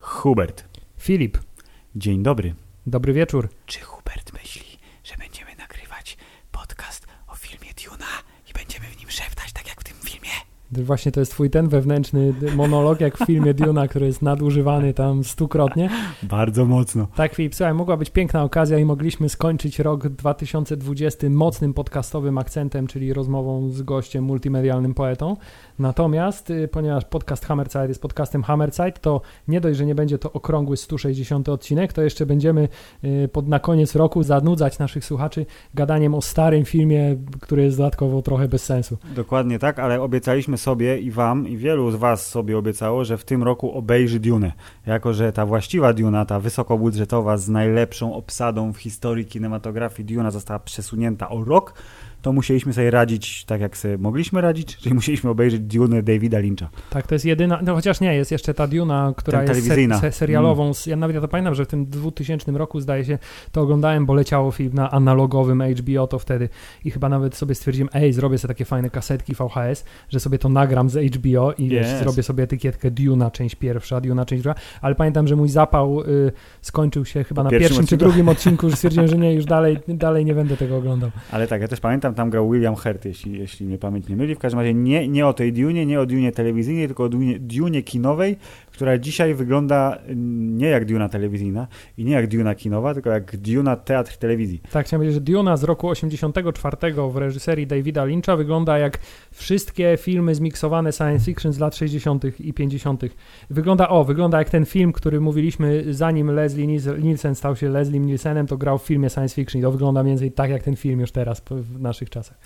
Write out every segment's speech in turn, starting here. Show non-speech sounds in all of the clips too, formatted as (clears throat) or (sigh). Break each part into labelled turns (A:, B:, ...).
A: Hubert.
B: Filip,
A: Dzień dobry.
B: dobry wieczór.
A: Czy Hubert myśli, że będziemy nagrywać podcast o filmie Duna i będziemy w nim szeptać tak jak w tym filmie?
B: Właśnie to jest twój ten wewnętrzny monolog, jak w filmie Duna, który jest nadużywany tam stukrotnie.
A: Bardzo mocno.
B: Tak, Filip, słuchaj, mogła być piękna okazja i mogliśmy skończyć rok 2020 mocnym podcastowym akcentem, czyli rozmową z gościem multimedialnym poetą. Natomiast, y, ponieważ podcast Hammerzeit jest podcastem Hammerzeit, to nie dość, że nie będzie to okrągły 160 odcinek, to jeszcze będziemy y, pod, na koniec roku zanudzać naszych słuchaczy gadaniem o starym filmie, który jest dodatkowo trochę bez sensu.
A: Dokładnie tak, ale obiecaliśmy sobie i wam, i wielu z was sobie obiecało, że w tym roku obejrzy Dune. Jako, że ta właściwa Duna, ta wysokobudżetowa z najlepszą obsadą w historii kinematografii Duna została przesunięta o rok, to musieliśmy sobie radzić tak, jak sobie mogliśmy radzić, czyli musieliśmy obejrzeć Dune Davida Lyncha.
B: Tak, to jest jedyna, no chociaż nie, jest jeszcze ta Duna, która
A: Ten
B: jest se, se, serialową. Ja nawet ja to pamiętam, że w tym 2000 roku zdaje się, to oglądałem, bo leciało film na analogowym HBO to wtedy i chyba nawet sobie stwierdziłem, ej, zrobię sobie takie fajne kasetki VHS, że sobie to nagram z HBO i wiesz,
A: Yes.
B: zrobię sobie etykietkę Duna część pierwsza, Duna część druga, ale pamiętam, że mój zapał y, skończył się chyba
A: Po
B: na
A: pierwszym
B: pierwszym czy drugim odcinku, że stwierdziłem, że nie, już (laughs) dalej, dalej nie będę tego oglądał.
A: Ale tak, ja też pamiętam, tam grał William Hurt, jeśli, jeśli mnie pamięć nie myli. W każdym razie nie, nie o tej Dune, nie o Dune telewizyjnej, tylko o Dune, kinowej, która dzisiaj wygląda mm, nie jak Duna telewizyjna i nie jak Duna kinowa, tylko jak Duna teatr telewizji.
B: Tak, chciałem powiedzieć, że Duna z roku 84 w reżyserii Davida Lyncha wygląda jak wszystkie filmy zmiksowane science fiction z lat 60. i 50. Wygląda, o, wygląda jak ten film, który mówiliśmy zanim Leslie Niels- Nielsen stał się Leslie Nielsenem, to grał w filmie science fiction i to wygląda mniej więcej tak jak ten film już teraz w naszych czasach.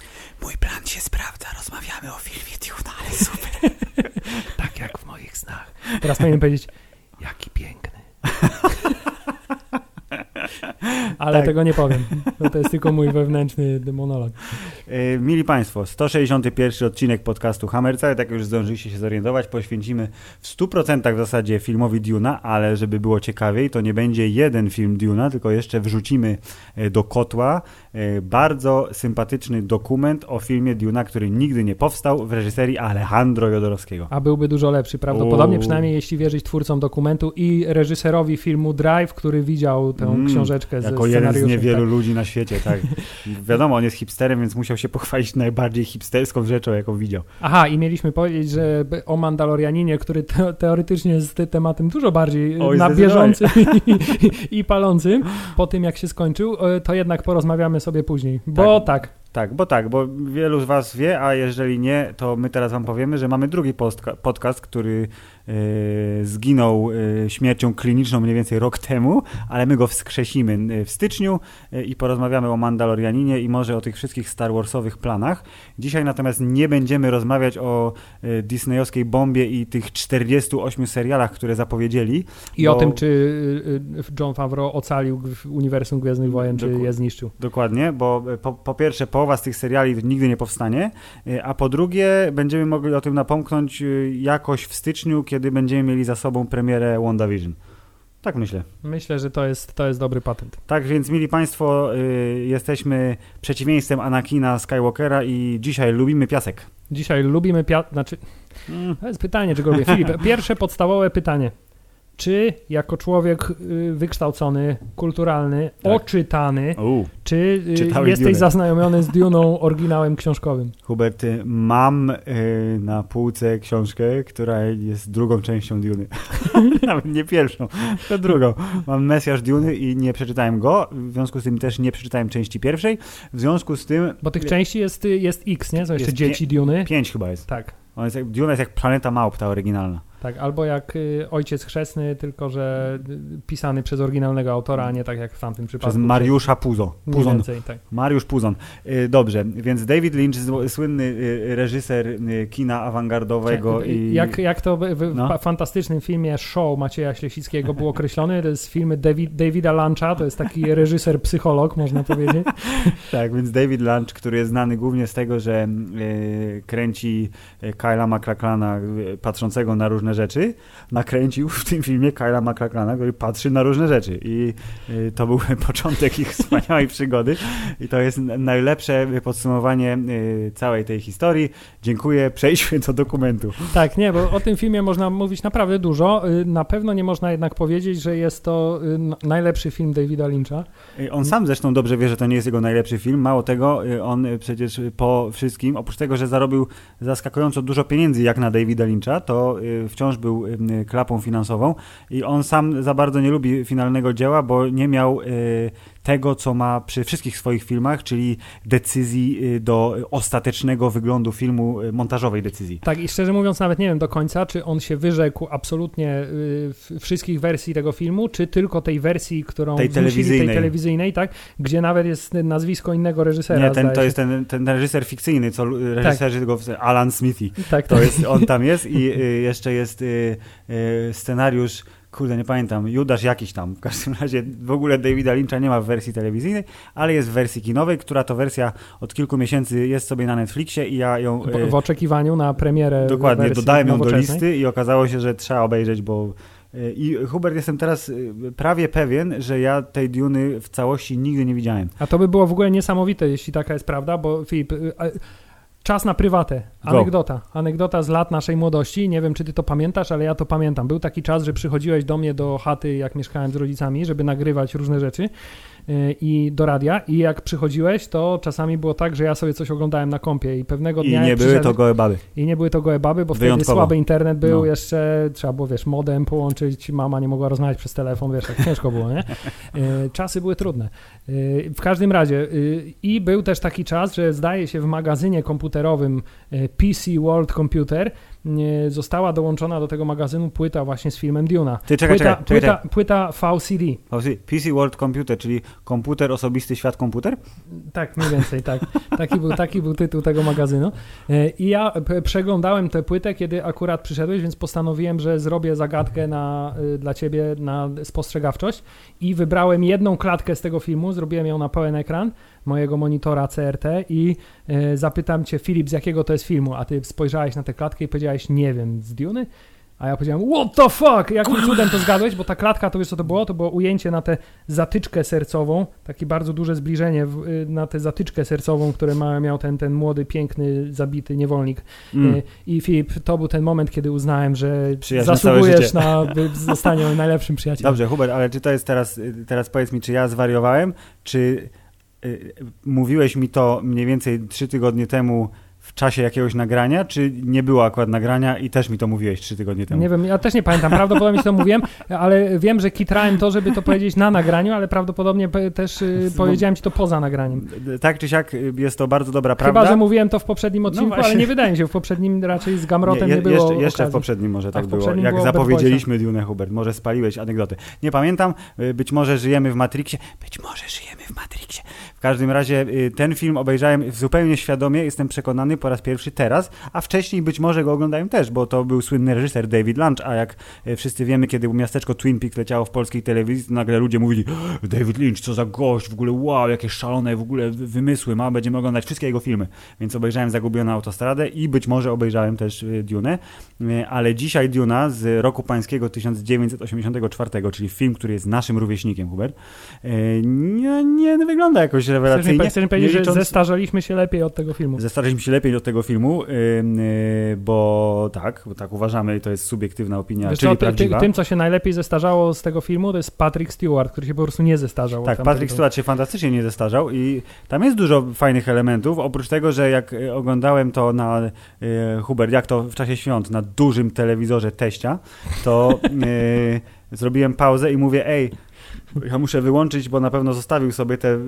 A: Mój plan się sprawdza, rozmawiamy o filmie Duna, ale super. (laughs)
B: Tak jak w moich snach. Teraz powinienem powiedzieć, jaki piękny. (laughs) (laughs) Ale
A: Tak.
B: tego nie powiem. To jest tylko mój wewnętrzny monolog.
A: E, Mili Państwo, 161 odcinek podcastu Hammerca, tak jak już zdążyliście się zorientować, poświęcimy w 100% w zasadzie filmowi Duna, ale żeby było ciekawiej, to nie będzie jeden film Duna, tylko jeszcze wrzucimy e, do kotła e, bardzo sympatyczny dokument o filmie Duna, który nigdy nie powstał w reżyserii Alejandro Jodorowskiego.
B: A byłby dużo lepszy, prawdopodobnie,
A: O.
B: przynajmniej jeśli wierzyć twórcom dokumentu i reżyserowi filmu Drive, który widział tę
A: Mm,
B: książeczkę ze
A: Jako jeden z niewielu
B: tak.
A: ludzi na świecie, tak. Wiadomo, on jest hipsterem, więc musiał się pochwalić najbardziej hipsterską rzeczą, jaką widział.
B: Aha, i mieliśmy powiedzieć, że o Mandalorianinie, który te, teoretycznie jest te- tematem dużo bardziej
A: Oj,
B: na bieżącym i, i, i palącym, po tym jak się skończył, e, to jednak porozmawiamy sobie później. Bo tak,
A: Tak, bo tak, bo wielu z Was wie, a jeżeli nie, to my teraz Wam powiemy, że mamy drugi podcast, który zginął e, śmiercią kliniczną mniej więcej rok temu, ale my go wskrzesimy e, w styczniu e, i porozmawiamy o Mandalorianinie i może o tych wszystkich Star Warsowych planach. Dzisiaj natomiast nie będziemy rozmawiać o e, disneyowskiej bombie i tych 48 serialach, które zapowiedzieli.
B: i
A: Bo-
B: o tym, czy y, y, John Favreau ocalił uniwersum Gwiezdnych Wojen, czy je zniszczył.
A: Dokładnie, bo e, po, po pierwsze połowa z tych seriali nigdy nie powstanie, e, a po drugie będziemy mogli o tym napomknąć e, jakoś w styczniu, kiedy będziemy mieli za sobą premierę WandaVision. Tak myślę.
B: Myślę, że to jest, to jest dobry patent.
A: Tak więc, mili Państwo, y, jesteśmy przeciwieństwem Anakina Skywalkera i dzisiaj lubimy piasek.
B: Dzisiaj lubimy piat... Znaczy,
A: Mm.
B: To jest pytanie, czego lubię. Filip, (laughs) pierwsze podstawowe pytanie. Czy jako człowiek y, wykształcony, kulturalny,
A: Tak.
B: oczytany,
A: U,
B: czy y, jesteś
A: Dune.
B: zaznajomiony z Duną oryginałem książkowym? (laughs)
A: Hubert, y, mam na półce książkę, która jest drugą częścią Duny. (laughs) Nawet nie pierwszą, to drugą. Mam Mesjasz Duny i nie przeczytałem go, w związku z tym też nie przeczytałem części pierwszej. W związku z tym
B: Bo tych części jest, jest X, nie? Są jeszcze dzieci Duny.
A: pięć chyba jest.
B: Tak,
A: On jest jak, Duna jest jak Planeta Małp, ta oryginalna.
B: Tak. Albo jak y, Ojciec Chrzestny, tylko że pisany przez oryginalnego autora, a nie tak jak w tamtym przypadku.
A: Przez Mariusza Puzo. Puzon.
B: więcej, tak.
A: Mariusz Puzon. Y, Dobrze, więc David Lynch, słynny y, reżyser kina awangardowego i...
B: Jak, jak to w,
A: No.
B: fantastycznym filmie Show Macieja Ślesickiego był określony, to jest filmy David, Davida Luncha, to jest taki reżyser, psycholog, można powiedzieć. (laughs)
A: Tak, więc David Lynch, który jest znany głównie z tego, że kręci Kyla MacLachlana y, patrzącego na różne różne rzeczy, nakręcił w tym filmie Kyla MacLachlana, który patrzy na różne rzeczy. I y, to był (laughs) początek ich wspaniałej (laughs) przygody. I to jest najlepsze podsumowanie y, całej tej historii. Dziękuję. Przejdźmy do dokumentu.
B: Tak, nie, bo o tym filmie można mówić naprawdę dużo. Y, na pewno nie można jednak powiedzieć, że jest to najlepszy film Davida Lyncha.
A: On sam zresztą dobrze wie, że to nie jest jego najlepszy film. Mało tego, on przecież po wszystkim, oprócz tego, że zarobił zaskakująco dużo pieniędzy jak na Davida Lyncha, to wciąż był klapą finansową i on sam za bardzo nie lubi finalnego dzieła, bo nie miał tego, co ma przy wszystkich swoich filmach, czyli decyzji y, do ostatecznego wyglądu filmu, y, montażowej decyzji.
B: Tak, i szczerze mówiąc, nawet nie wiem do końca, czy on się wyrzekł absolutnie y, wszystkich wersji tego filmu, czy tylko tej wersji, którą
A: tej telewizyjnej.
B: tej telewizyjnej, tak, gdzie nawet jest nazwisko innego reżysera.
A: Nie, ten, to jest ten, ten reżyser fikcyjny, co reżyserzy tak. tego, Alan Smithy. Tak, to tak. jest, on tam jest i (laughs) jeszcze jest scenariusz kurde, nie pamiętam, Judasz jakiś tam. W każdym razie w ogóle Davida Lyncha nie ma w wersji telewizyjnej, ale jest w wersji kinowej, która to wersja od kilku miesięcy jest sobie na Netflixie i ja ją...
B: W, w oczekiwaniu na premierę
A: Dokładnie, dodałem ją do listy i okazało się, że trzeba obejrzeć, bo e, i Hubert, jestem teraz e, prawie pewien, że ja tej Duny w całości nigdy nie widziałem.
B: A to by było w ogóle niesamowite, jeśli taka jest prawda, bo Filip, e, Czas na prywatę. Anegdota. Anegdota z lat naszej młodości. Nie wiem, czy ty to pamiętasz, ale ja to pamiętam. Był taki czas, że przychodziłeś do mnie do chaty, jak mieszkałem z rodzicami, żeby nagrywać różne rzeczy. Y, i do radia i jak przychodziłeś, to czasami było tak, że ja sobie coś oglądałem na kompie i pewnego dnia...
A: I nie były to gołe baby.
B: I nie były to gołe baby, bo Wyjątkowo. wtedy słaby internet był, no. jeszcze trzeba było, wiesz, modem połączyć, mama nie mogła rozmawiać przez telefon, wiesz, jak ciężko było, nie? Y, czasy były trudne. Y, w każdym razie i był też taki czas, że zdaje się w magazynie komputerowym PC World Computer została dołączona do tego magazynu płyta właśnie z filmem Duna.
A: Ty czekaj,
B: płyta,
A: czekaj,
B: płyta, czekaj. płyta VCD.
A: PC World Computer, czyli komputer, osobisty świat komputer?
B: Tak, mniej więcej, tak. Taki był, taki był tytuł tego magazynu. E, I ja przeglądałem tę płytę, kiedy akurat przyszedłeś, więc postanowiłem, że zrobię zagadkę na, e, dla ciebie na spostrzegawczość i wybrałem jedną klatkę z tego filmu, zrobiłem ją na pełen ekran mojego monitora CRT i e, zapytam cię, Filip, z jakiego to jest filmu, a ty spojrzałeś na tę klatkę i powiedziałeś, nie wiem, z Duny? A ja powiedziałem, what the fuck? Jakim cudem to zgadłeś? Bo ta klatka, to wiesz co to było? To było ujęcie na tę zatyczkę sercową, takie bardzo duże zbliżenie w, y, na tę zatyczkę sercową, które ma, miał ten, ten młody, piękny, zabity niewolnik. Mm. Y, I Filip, to był ten moment, kiedy uznałem, że Przyjaźń zasługujesz na, na (laughs) zostanie najlepszym przyjacielem.
A: Dobrze, Hubert, ale czy to jest teraz, y, teraz powiedz mi, czy ja zwariowałem, czy mówiłeś mi to mniej więcej trzy tygodnie temu w czasie jakiegoś nagrania, czy nie było akurat nagrania i też mi to mówiłeś trzy tygodnie temu?
B: Nie wiem, ja też nie pamiętam, prawdopodobnie to mówiłem, ale wiem, że kitrałem to, żeby to powiedzieć na nagraniu, ale prawdopodobnie też y, powiedziałem ci to poza nagraniem.
A: Tak czy siak y, jest to bardzo dobra prawda.
B: Chyba, że mówiłem to w poprzednim no odcinku, no ale nie wydaje mi się, w poprzednim raczej z Gamrotem nie, nie było
A: Jeszcze, jeszcze w poprzednim może tak było, jak było zapowiedzieliśmy Dune Hubert, może spaliłeś anegdotę. Nie pamiętam, y, być może żyjemy w Matrixie, być może żyjemy w Matrixie. W każdym razie ten film obejrzałem zupełnie świadomie, jestem przekonany, po raz pierwszy teraz, a wcześniej być może go oglądałem też, bo to był słynny reżyser David Lunch, a jak e, wszyscy wiemy, kiedy miasteczko Twin Peaks leciało w polskiej telewizji, to nagle ludzie mówili David Lynch, co za gość, w ogóle wow, jakie szalone w ogóle wymysły ma, będziemy oglądać wszystkie jego filmy. Więc obejrzałem Zagubioną Autostradę i być może obejrzałem też e, Dune, ale dzisiaj Duna z roku pańskiego 1984, czyli film, który jest naszym rówieśnikiem, Hubert, nie, nie wygląda jakoś rewelacyjnie.
B: Chcesz mi powiedzieć, że zestarzaliśmy się lepiej od tego filmu.
A: Zestarzaliśmy się lepiej do tego filmu, yy, bo tak, bo tak uważamy i to jest subiektywna opinia, Wiesz czyli co, prawdziwa.
B: Ty, tym, co się najlepiej zestarzało z tego filmu, to jest Patrick Stewart, który się po prostu nie zestarzał.
A: Tak, Patrick Stewart się fantastycznie nie zestarzał i tam jest dużo fajnych elementów, oprócz tego, że jak oglądałem to na yy, Hubert, jak to w czasie świąt, na dużym telewizorze teścia, to yy, (laughs) zrobiłem pauzę i mówię, ej, ja muszę wyłączyć, bo na pewno zostawił sobie te y,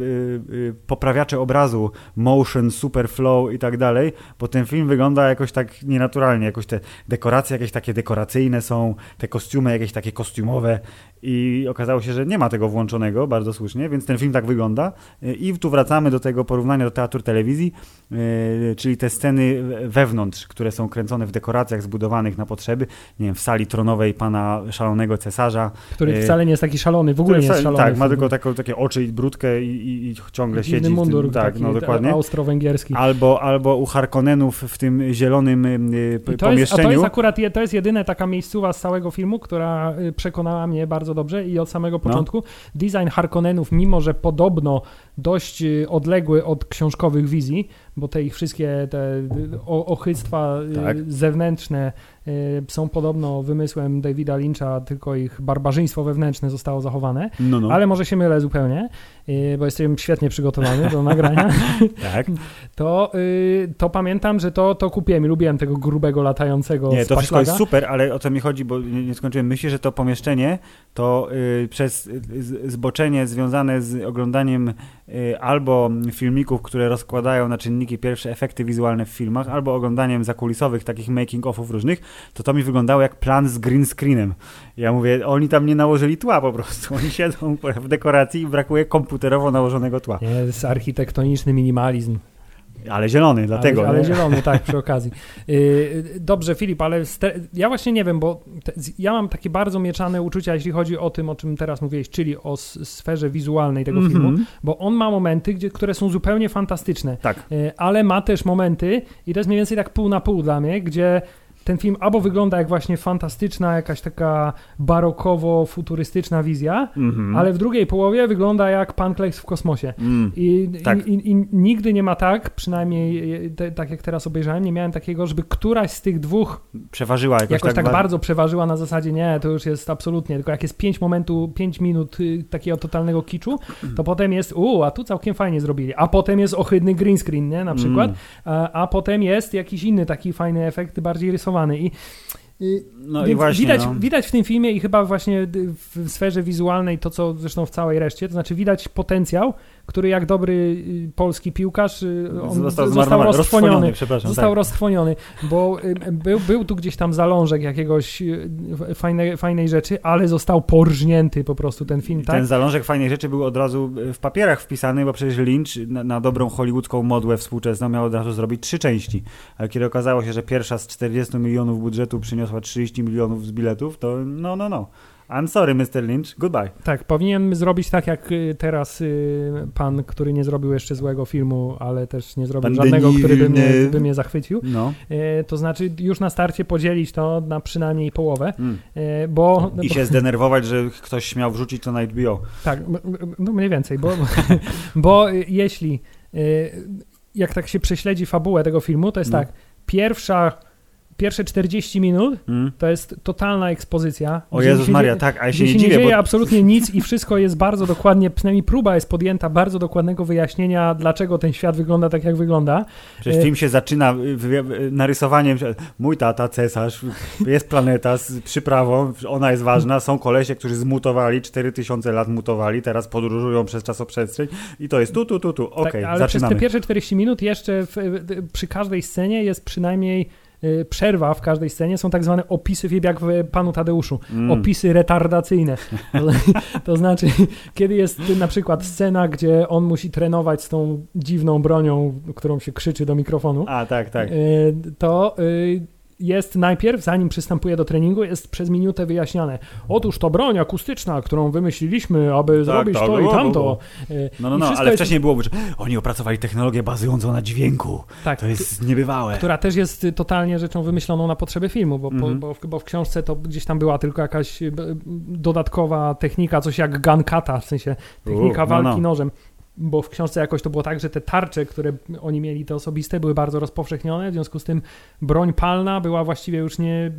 A: y, poprawiacze obrazu, motion, super flow i tak dalej, bo ten film wygląda jakoś tak nienaturalnie, jakoś te dekoracje jakieś takie dekoracyjne są, te kostiumy jakieś takie kostiumowe i okazało się, że nie ma tego włączonego, bardzo słusznie, więc ten film tak wygląda i tu wracamy do tego porównania do teatru telewizji, y, czyli te sceny wewnątrz, które są kręcone w dekoracjach zbudowanych na potrzeby, nie wiem, w sali tronowej pana szalonego cesarza.
B: Który y, wcale nie jest taki szalony, w ogóle nie jest szalony.
A: Tak, ma tylko taką, takie oczy i brudkę i, i, i ciągle
B: Dziwny
A: siedzi.
B: mundur,
A: tym, tak,
B: taki
A: no dokładnie.
B: austro-węgierski.
A: Albo, albo u Harkonnenów w tym zielonym y,
B: I to jest, a
A: pomieszczeniu.
B: to jest akurat je, to jest jedyna taka miejscowa z całego filmu, która y, przekonała mnie bardzo dobrze i od samego
A: No.
B: początku design Harkonnenów, mimo że podobno dość y, odległy od książkowych wizji, bo te ich wszystkie te ochyctwa y,
A: Tak.
B: zewnętrzne y, są podobno wymysłem Davida Lyncha, tylko ich barbarzyństwo wewnętrzne zostało zachowane,
A: No, no.
B: ale może się mylę zupełnie, bo jestem świetnie przygotowany do nagrania. (laughs)
A: Tak.
B: to, y, to pamiętam, że to, to kupiłem i lubiłem tego grubego, latającego
A: Nie, to wszystko jest super, ale o co mi chodzi, bo nie, nie skończyłem. Myślę, że to pomieszczenie to y, przez y, zboczenie związane z oglądaniem y, albo filmików, które rozkładają na czynniki pierwsze efekty wizualne w filmach, albo oglądaniem zakulisowych takich making-offów różnych, to to mi wyglądało jak plan z green screenem. Ja mówię, oni tam nie nałożyli tła po prostu. (laughs) Oni siedzą w dekoracji i brakuje komputerowo nałożonego tła.
B: Jest architektoniczny minimalizm.
A: Ale zielony, dlatego.
B: ale, ale zielony, (laughs) tak, przy okazji. Yy, dobrze, Filip, ale ja właśnie nie wiem, bo ja mam takie bardzo mieszane uczucia, jeśli chodzi o tym, o czym teraz mówiłeś, czyli o sferze wizualnej tego filmu,
A: Mhm.
B: bo on ma momenty, gdzie, które są zupełnie fantastyczne,
A: Tak.
B: yy, ale ma też momenty, i to jest mniej więcej tak pół na pół dla mnie, gdzie ten film albo wygląda jak właśnie fantastyczna, jakaś taka barokowo-futurystyczna wizja,
A: Mhm.
B: ale w drugiej połowie wygląda jak Pancakes w kosmosie.
A: Mm.
B: I,
A: Tak.
B: i, i, I nigdy nie ma tak, przynajmniej e, te, tak jak teraz obejrzałem, nie miałem takiego, żeby któraś z tych dwóch
A: Przeważyła jakoś,
B: jakoś tak,
A: ba-
B: bardzo przeważyła na zasadzie nie, to już jest absolutnie, tylko jak jest 5 momentu, 5 minut y, takiego totalnego kiczu, to potem jest, u, a tu całkiem fajnie zrobili, a potem jest ohydny green screen, nie, na przykład,
A: Mm.
B: a, a potem jest jakiś inny taki fajny efekt, bardziej rysowany i y,
A: No i właśnie.
B: widać,
A: no.
B: widać w tym filmie i chyba właśnie w sferze wizualnej to, co zresztą w całej reszcie, to znaczy widać potencjał, który jak dobry y, polski piłkarz, y,
A: został,
B: został, roztrwoniony. Został
A: tak.
B: roztrwoniony, bo y, był, był tu gdzieś tam zalążek jakiegoś fajnej, fajnej rzeczy, ale został porżnięty po prostu ten film, tak?
A: Ten zalążek fajnej rzeczy był od razu w papierach wpisany, bo przecież Lynch na, na dobrą hollywoodzką modłę współczesną miał od razu zrobić trzy części. Ale kiedy okazało się, że pierwsza z 40 milionów budżetu przyniosła 30 milionów z biletów, to no, no, no. I'm sorry, Mr. Lynch, goodbye.
B: Tak, powinien zrobić tak jak y, teraz y, pan, który nie zrobił jeszcze złego filmu, ale też nie zrobił
A: Pan
B: żadnego,
A: Denis
B: który by mnie, by mnie zachwycił.
A: No.
B: E, To znaczy już na starcie podzielić to na przynajmniej połowę,
A: Mm.
B: e, bo...
A: I
B: bo,
A: się zdenerwować, że ktoś śmiał wrzucić to na HBO.
B: Tak, no mniej więcej, bo, (laughs) bo jeśli e, jak tak się prześledzi fabułę tego filmu, to jest
A: No.
B: tak, pierwsza, pierwsze 40 minut
A: Mm.
B: to jest totalna ekspozycja.
A: O Jezus Maria,
B: dzieje-
A: tak, a ja się nie
B: się nie
A: dziwię,
B: dzieje
A: bo
B: absolutnie nic i wszystko jest bardzo dokładnie, przynajmniej próba jest podjęta bardzo dokładnego wyjaśnienia, dlaczego ten świat wygląda tak, jak wygląda.
A: przecież film się zaczyna narysowaniem, że mój tata, cesarz, jest planeta z przyprawą, ona jest ważna, są kolesie, którzy zmutowali, 4000 lat mutowali, teraz podróżują przez czasoprzestrzeń i to jest tu, tu, tu, tu, okej,
B: tak, ale przez
A: zaczynamy.
B: te pierwsze 40 minut jeszcze w, przy każdej scenie jest przynajmniej przerwa w każdej scenie, są tak zwane opisy, wiem jak w Panu Tadeuszu,
A: Mm.
B: opisy retardacyjne. (laughs) To, to znaczy, kiedy jest na przykład scena, gdzie on musi trenować z tą dziwną bronią, którą się krzyczy do mikrofonu,
A: A, tak, tak.
B: y, to y, jest najpierw, zanim przystępuje do treningu, jest przez minutę wyjaśniane. Otóż to broń akustyczna, którą wymyśliliśmy, aby zrobić
A: tak,
B: to
A: było,
B: i tamto.
A: było.
B: Y,
A: No, no,
B: i
A: no,
B: wszystko
A: ale
B: jest-
A: wcześniej było, że oni opracowali technologię bazującą na dźwięku.
B: tak,
A: To jest niebywałe.
B: która też jest y, totalnie rzeczą wymyśloną na potrzeby filmu, bo,
A: Mhm.
B: bo, bo, w, bo w książce to gdzieś tam była tylko jakaś y, dodatkowa technika, coś jak gun kata, w sensie technika
A: U, no,
B: walki
A: no.
B: nożem. Bo w książce jakoś to było tak, że te tarcze, które oni mieli, te osobiste, były bardzo rozpowszechnione, w związku z tym broń palna była właściwie już nie,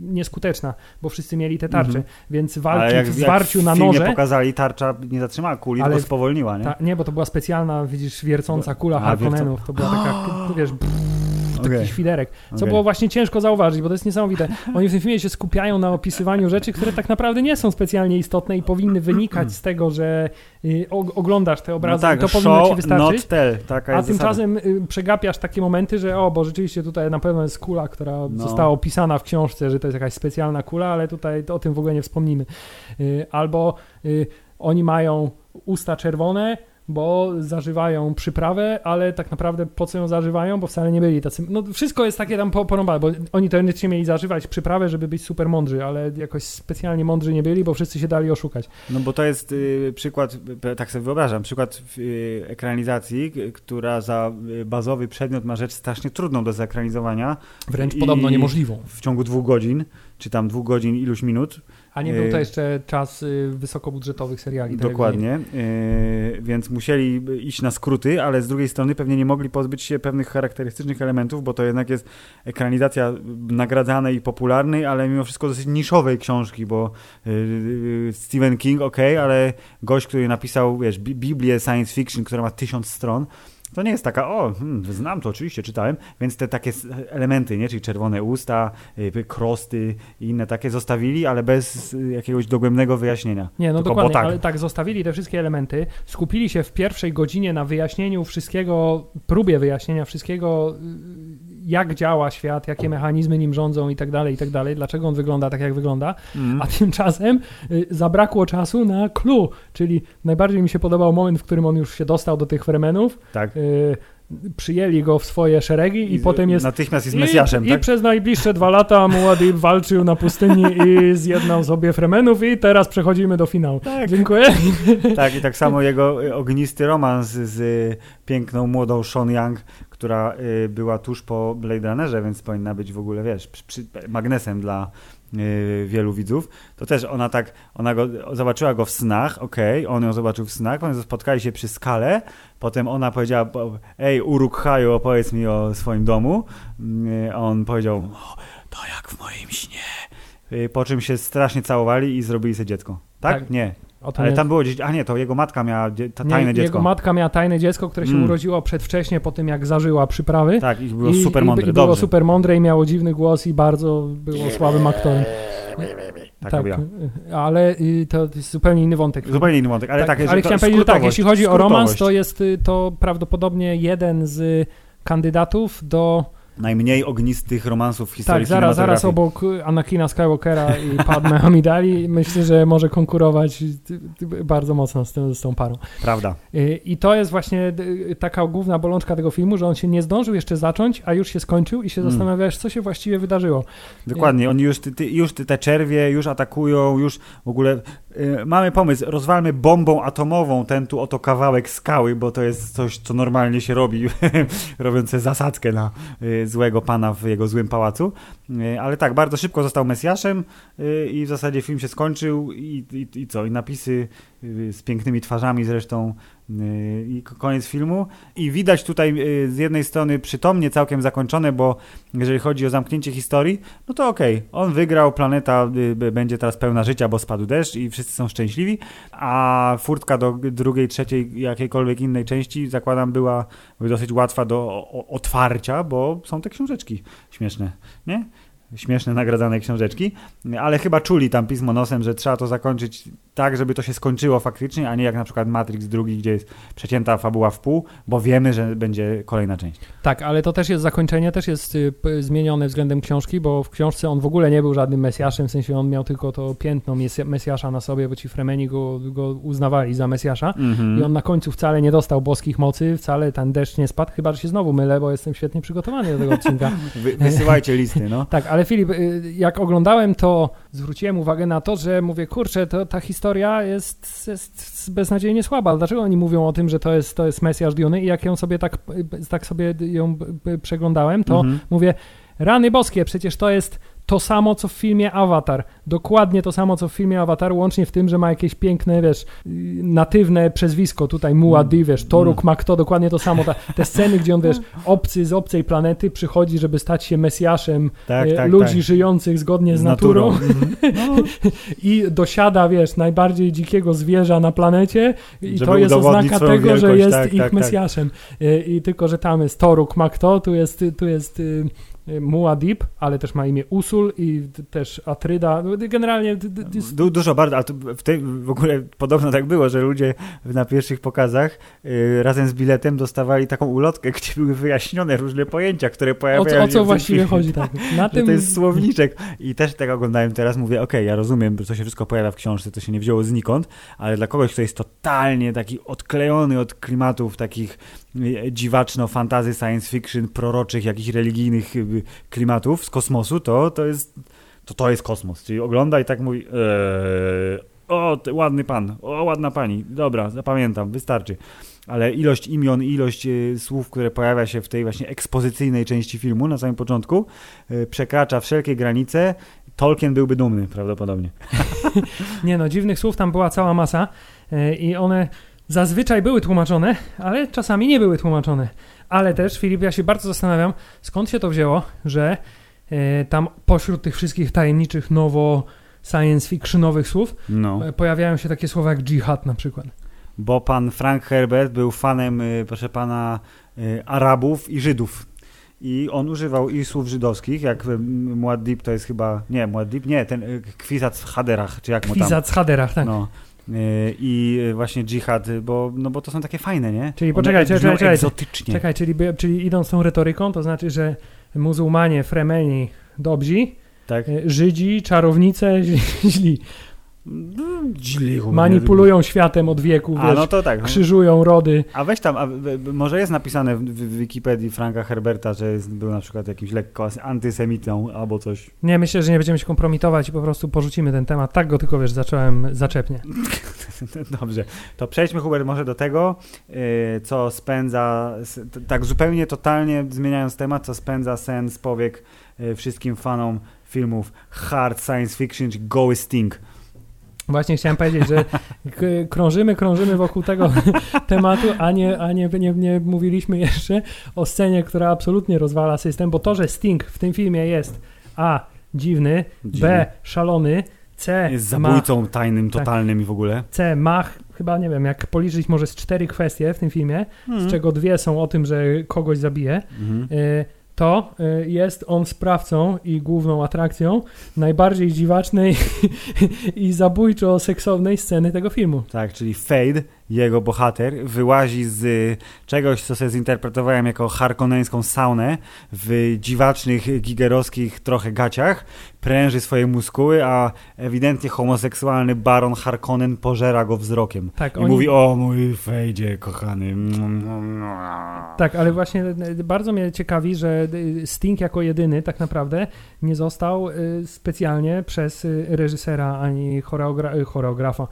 B: nieskuteczna, bo wszyscy mieli te tarcze,
A: Mhm.
B: więc walki
A: jak,
B: w
A: jak
B: zwarciu
A: w
B: na noże,
A: pokazali, tarcza nie zatrzymała kuli,
B: Ale
A: tylko spowolniła, nie?
B: ta, nie, bo to była specjalna, widzisz, wiercąca kula Harkonnenów, to była taka, (gasps) wiesz, taki
A: Okej,
B: świderek. Co
A: okej.
B: było właśnie ciężko zauważyć, bo to jest niesamowite. Oni w tym filmie się skupiają na opisywaniu rzeczy, które tak naprawdę nie są specjalnie istotne i powinny wynikać z tego, że y, oglądasz te
A: No
B: obrazy
A: tak,
B: i to powinno ci wystarczyć.
A: not tell, taka
B: A
A: jest zasada.
B: tymczasem y, przegapiasz takie momenty, że o, bo rzeczywiście tutaj na pewno jest kula, która
A: No.
B: została opisana w książce, że to jest jakaś specjalna kula, ale tutaj o tym w ogóle nie wspomnimy. Y, Albo oni mają usta czerwone, bo zażywają przyprawę, ale tak naprawdę po co ją zażywają, bo wcale nie byli tacy, no wszystko jest takie tam porąbane, bo oni teoretycznie mieli zażywać przyprawę, żeby być super mądrzy, ale jakoś specjalnie mądrzy nie byli, bo wszyscy się dali oszukać.
A: No bo to jest y, przykład, tak sobie wyobrażam, przykład y, ekranizacji, która za y, bazowy przedmiot ma rzecz strasznie trudną do zekranizowania.
B: Wręcz podobno niemożliwą.
A: W ciągu dwóch godzin, czy tam dwóch godzin iluś minut.
B: A nie był to jeszcze czas wysokobudżetowych seriali.
A: Tak Dokładnie, więc musieli iść na skróty, ale z drugiej strony pewnie nie mogli pozbyć się pewnych charakterystycznych elementów, bo to jednak jest ekranizacja nagradzanej i popularnej, ale mimo wszystko dosyć niszowej książki, bo Stephen King, ok, ale gość, który napisał, wiesz, Biblię science fiction, która ma tysiąc stron, to nie jest taka, o, hmm, znam to oczywiście, czytałem, więc te takie elementy, nie, czyli czerwone usta, y, krosty i inne takie zostawili, ale bez jakiegoś dogłębnego wyjaśnienia.
B: Nie, no Tylko dokładnie, tak. ale tak, zostawili te wszystkie elementy, skupili się w pierwszej godzinie na wyjaśnieniu wszystkiego, próbie wyjaśnienia wszystkiego, jak działa świat, jakie mechanizmy nim rządzą i tak dalej, i tak dalej, dlaczego on wygląda tak, jak wygląda, mm. a tymczasem y, zabrakło czasu na clue, czyli najbardziej mi się podobał moment, w którym on już się dostał do tych fremenów,
A: tak. Y,
B: przyjęli go w swoje szeregi i, I potem jest...
A: Natychmiast jest Mesjaszem,
B: I,
A: tak?
B: I przez najbliższe dwa lata Muad'Dib walczył na pustyni i zjednał sobie Fremenów i teraz przechodzimy do finału. Tak. Dziękuję.
A: Tak, i tak samo jego ognisty romans z piękną, młodą Sean Young, która y, była tuż po Blade Runnerze, więc powinna być w ogóle, wiesz, przy, magnesem dla y, wielu widzów, to też ona tak, ona go, zobaczyła go w snach, okej, okay, on ją zobaczył w snach, potem spotkali się przy skale, potem ona powiedziała, ej, Uruk Haju, opowiedz mi o swoim domu, y, on powiedział, to jak w moim śnie, po czym się strasznie całowali i zrobili sobie dziecko. Tak? tak. Nie. Ale tam było gdzieś, a nie, to jego matka miała tajne nie, dziecko.
B: Jego matka miała tajne dziecko, które się mm. urodziło przedwcześnie po tym, jak zażyła przyprawy.
A: Tak, i było I, super mądre.
B: I, i było super mądre i miało dziwny głos i bardzo było słabym aktorem.
A: Tak, tak
B: ale to jest zupełnie inny wątek.
A: Zupełnie inny wątek, ale tak,
B: tak Ale chciałem powiedzieć, że tak, jeśli chodzi o romans, to jest y, to prawdopodobnie jeden z kandydatów do
A: najmniej ognistych romansów w historii
B: Tak, zaraz, zaraz obok Anakina Skywalkera i Padme (laughs) Amidali myślę, że może konkurować bardzo mocno z, tym, z tą parą.
A: Prawda.
B: I to jest właśnie taka główna bolączka tego filmu, że on się nie zdążył jeszcze zacząć, a już się skończył i się hmm. zastanawiasz, co się właściwie wydarzyło.
A: Dokładnie, oni już, ty, już te czerwie już atakują, już w ogóle y, mamy pomysł, rozwalmy bombą atomową ten tu oto kawałek skały, bo to jest coś, co normalnie się robi, (laughs) robiące zasadzkę na y, złego pana w jego złym pałacu. E, ale tak, bardzo szybko został Mesjaszem i w zasadzie film się skończył i, i, i co? I napisy z pięknymi twarzami zresztą i koniec filmu. I widać tutaj z jednej strony przytomnie całkiem zakończone, bo jeżeli chodzi o zamknięcie historii, no to okej, okay, on wygrał, planeta będzie teraz pełna życia, bo spadł deszcz i wszyscy są szczęśliwi, a furtka do drugiej, trzeciej, jakiejkolwiek innej części, zakładam, była dosyć łatwa do otwarcia, bo są te książeczki śmieszne, nie? śmieszne, nagradzane książeczki, ale chyba czuli tam pismo nosem, że trzeba to zakończyć tak, żeby to się skończyło faktycznie, a nie jak na przykład Matrix drugi, gdzie jest przecięta fabuła w pół, bo wiemy, że będzie kolejna część.
B: Tak, ale to też jest zakończenie, też jest y, zmienione względem książki, bo w książce on w ogóle nie był żadnym Mesjaszem, w sensie on miał tylko to piętno Mesjasza na sobie, bo ci Fremeni go, go uznawali za Mesjasza mm-hmm. i on na końcu wcale nie dostał boskich mocy, wcale ten deszcz nie spadł, chyba, że się znowu mylę, bo jestem świetnie przygotowany do tego odcinka. (laughs)
A: Wy, wysyłajcie listy, no. (laughs)
B: tak, ale Filip, y, jak oglądałem to, zwróciłem uwagę na to, że mówię, kurczę, to ta historia jest, jest beznadziejnie słaba. Dlaczego oni mówią o tym, że to jest, to jest Mesjasz Duny i jak ją sobie tak, tak sobie ją przeglądałem, to mhm. mówię, rany boskie, przecież to jest to samo, co w filmie Avatar. Dokładnie to samo, co w filmie Avatar, łącznie w tym, że ma jakieś piękne, wiesz, natywne przezwisko, tutaj Muadi, mm. wiesz, Toruk mm. ma kto, dokładnie to samo. Ta, te sceny, gdzie on, wiesz, obcy z obcej planety przychodzi, żeby stać się Mesjaszem tak, e, tak, ludzi tak. żyjących zgodnie z, z naturą, naturą. No. (laughs) i dosiada, wiesz, najbardziej dzikiego zwierza na planecie i żeby to jest oznaka tego, wielkość, że jest tak, ich tak, tak. Mesjaszem. E, I tylko, że tam jest Toruk ma kto, tu jest, tu jest y, Muad'Dib, ale też ma imię Usul i też Atryda. Generalnie...
A: Du, dużo bardzo, ale w, tej, w ogóle podobno tak było, że ludzie na pierwszych pokazach y, razem z biletem dostawali taką ulotkę, (laughs) gdzie były wyjaśnione różne pojęcia, które
B: O
A: pojawiają
B: co, o
A: się
B: co
A: w
B: właściwie
A: tym filmie.
B: chodzi? Tak. (laughs) Na tym...
A: to jest słowniczek. I też tak oglądałem teraz, mówię, okej, ja rozumiem, że to się wszystko pojawia w książce, to się nie wzięło znikąd, ale dla kogoś, kto jest totalnie taki odklejony od klimatów takich y, dziwaczno-fantazy, science fiction, proroczych, jakichś religijnych y, klimatów z kosmosu, to to jest, to, to jest kosmos. Czyli ogląda i tak mówi, eee, o, ty, ładny pan, o, ładna pani, dobra, zapamiętam, wystarczy. Ale ilość imion, ilość y, słów, które pojawia się w tej właśnie ekspozycyjnej części filmu na samym początku, y, przekracza wszelkie granice. Tolkien byłby dumny prawdopodobnie. (laughs)
B: Nie no, dziwnych słów tam była cała masa e, i one zazwyczaj były tłumaczone, ale czasami nie były tłumaczone. Ale też, Filip, ja się bardzo zastanawiam, skąd się to wzięło, że e, tam pośród tych wszystkich tajemniczych, nowo science fictionowych słów
A: No.
B: e, pojawiają się takie słowa jak dżihad na przykład.
A: Bo pan Frank Herbert był fanem, y, proszę pana, Arabów i Żydów. I on używał i słów żydowskich, jak Muad'Dib to jest chyba, nie, Muad'Dib, nie, ten Kwizat w Haderach, czy jak mu tam.
B: Kwizat z Haderach, tak.
A: No. I właśnie dżihad, bo, no bo to są takie fajne, nie?
B: Czyli
A: brzmią
B: czekaj, czekaj. Czekaj, czyli idąc tą retoryką, to znaczy, że muzułmanie, fremeni, dobrzy,
A: Tak?
B: Żydzi, czarownice, (laughs) źli. Manipulują światem od wieku,
A: A
B: wiesz,
A: no to tak.
B: krzyżują rody.
A: A weź tam, a, może jest napisane w, w Wikipedii Franka Herberta, że jest, był na przykład jakimś lekko antysemitą albo coś.
B: Nie, myślę, że nie będziemy się kompromitować i po prostu porzucimy ten temat. Tak go tylko, wiesz, zacząłem zaczepnie. (laughs)
A: Dobrze, to przejdźmy Hubert może do tego, yy, co spędza, tak zupełnie totalnie zmieniając temat, co spędza sen z powiek yy, wszystkim fanom filmów hard science fiction, czy Goły Sting.
B: Właśnie chciałem powiedzieć, że krążymy, krążymy wokół tego (laughs) tematu, a, nie, a nie, nie, nie mówiliśmy jeszcze o scenie, która absolutnie rozwala system, bo to, że Sting w tym filmie jest A. dziwny, B. szalony, C.
A: Jest
B: ma
A: zabójcą tajnym,
B: Tak.
A: totalnym i w ogóle.
B: C ma, ch- chyba nie wiem, jak policzyć może z cztery kwestie w tym filmie,
A: Mhm.
B: z czego dwie są o tym, że kogoś zabije,
A: Mhm.
B: y, to y, jest on sprawcą i główną atrakcją najbardziej dziwacznej (laughs) i zabójczo-seksownej sceny tego filmu.
A: Tak, czyli Fade, jego bohater, wyłazi z y, czegoś, co sobie zinterpretowałem jako harkoneńską saunę w dziwacznych, gigerowskich trochę gaciach, pręży swoje muskuły, a ewidentnie homoseksualny baron Harkonnen pożera go wzrokiem.
B: Tak,
A: I
B: oni-
A: mówi, o mój Fejdzie, kochany.
B: Tak, ale właśnie y, bardzo mnie ciekawi, że y, Sting jako jedyny tak naprawdę nie został specjalnie przez reżysera ani choreogra- choreografa,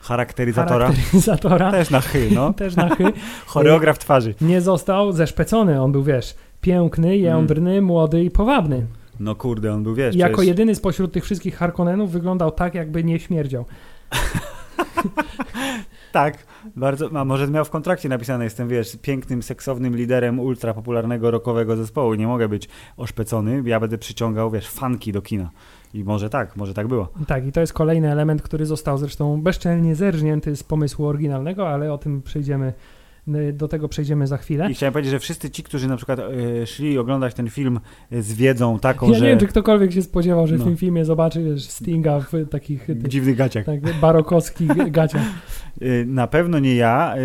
A: Charakteryzatora.
B: charakteryzatora, (laughs)
A: Też na chy, no. (laughs)
B: też na chy, (laughs)
A: Choreograf twarzy.
B: nie został zeszpecony. On był, wiesz, piękny, jędrny, młody i powabny.
A: No kurde, on był, wiesz,
B: I jako
A: przecież-
B: jedyny spośród tych wszystkich Harkonnenów wyglądał tak, jakby nie śmierdział.
A: Tak, bardzo, a może miał w kontrakcie napisane, jestem, wiesz, pięknym, seksownym liderem ultra popularnego rockowego zespołu, nie mogę być oszpecony, ja będę przyciągał, wiesz, fanki do kina. I może tak, może tak było.
B: Tak, i to jest kolejny element, który został zresztą bezczelnie zerżnięty z pomysłu oryginalnego, ale o tym przejdziemy, do tego przejdziemy za chwilę.
A: I chciałem powiedzieć, że wszyscy ci, którzy na przykład e, szli oglądać ten film e, z wiedzą taką,
B: Ja
A: że
B: nie wiem, czy ktokolwiek się spodziewał, że w
A: No.
B: tym filmie zobaczy Stinga w takich
A: w dziwnych gaciach.
B: tak, barokowskich (laughs) gaciach.
A: Y, Na pewno nie ja, y,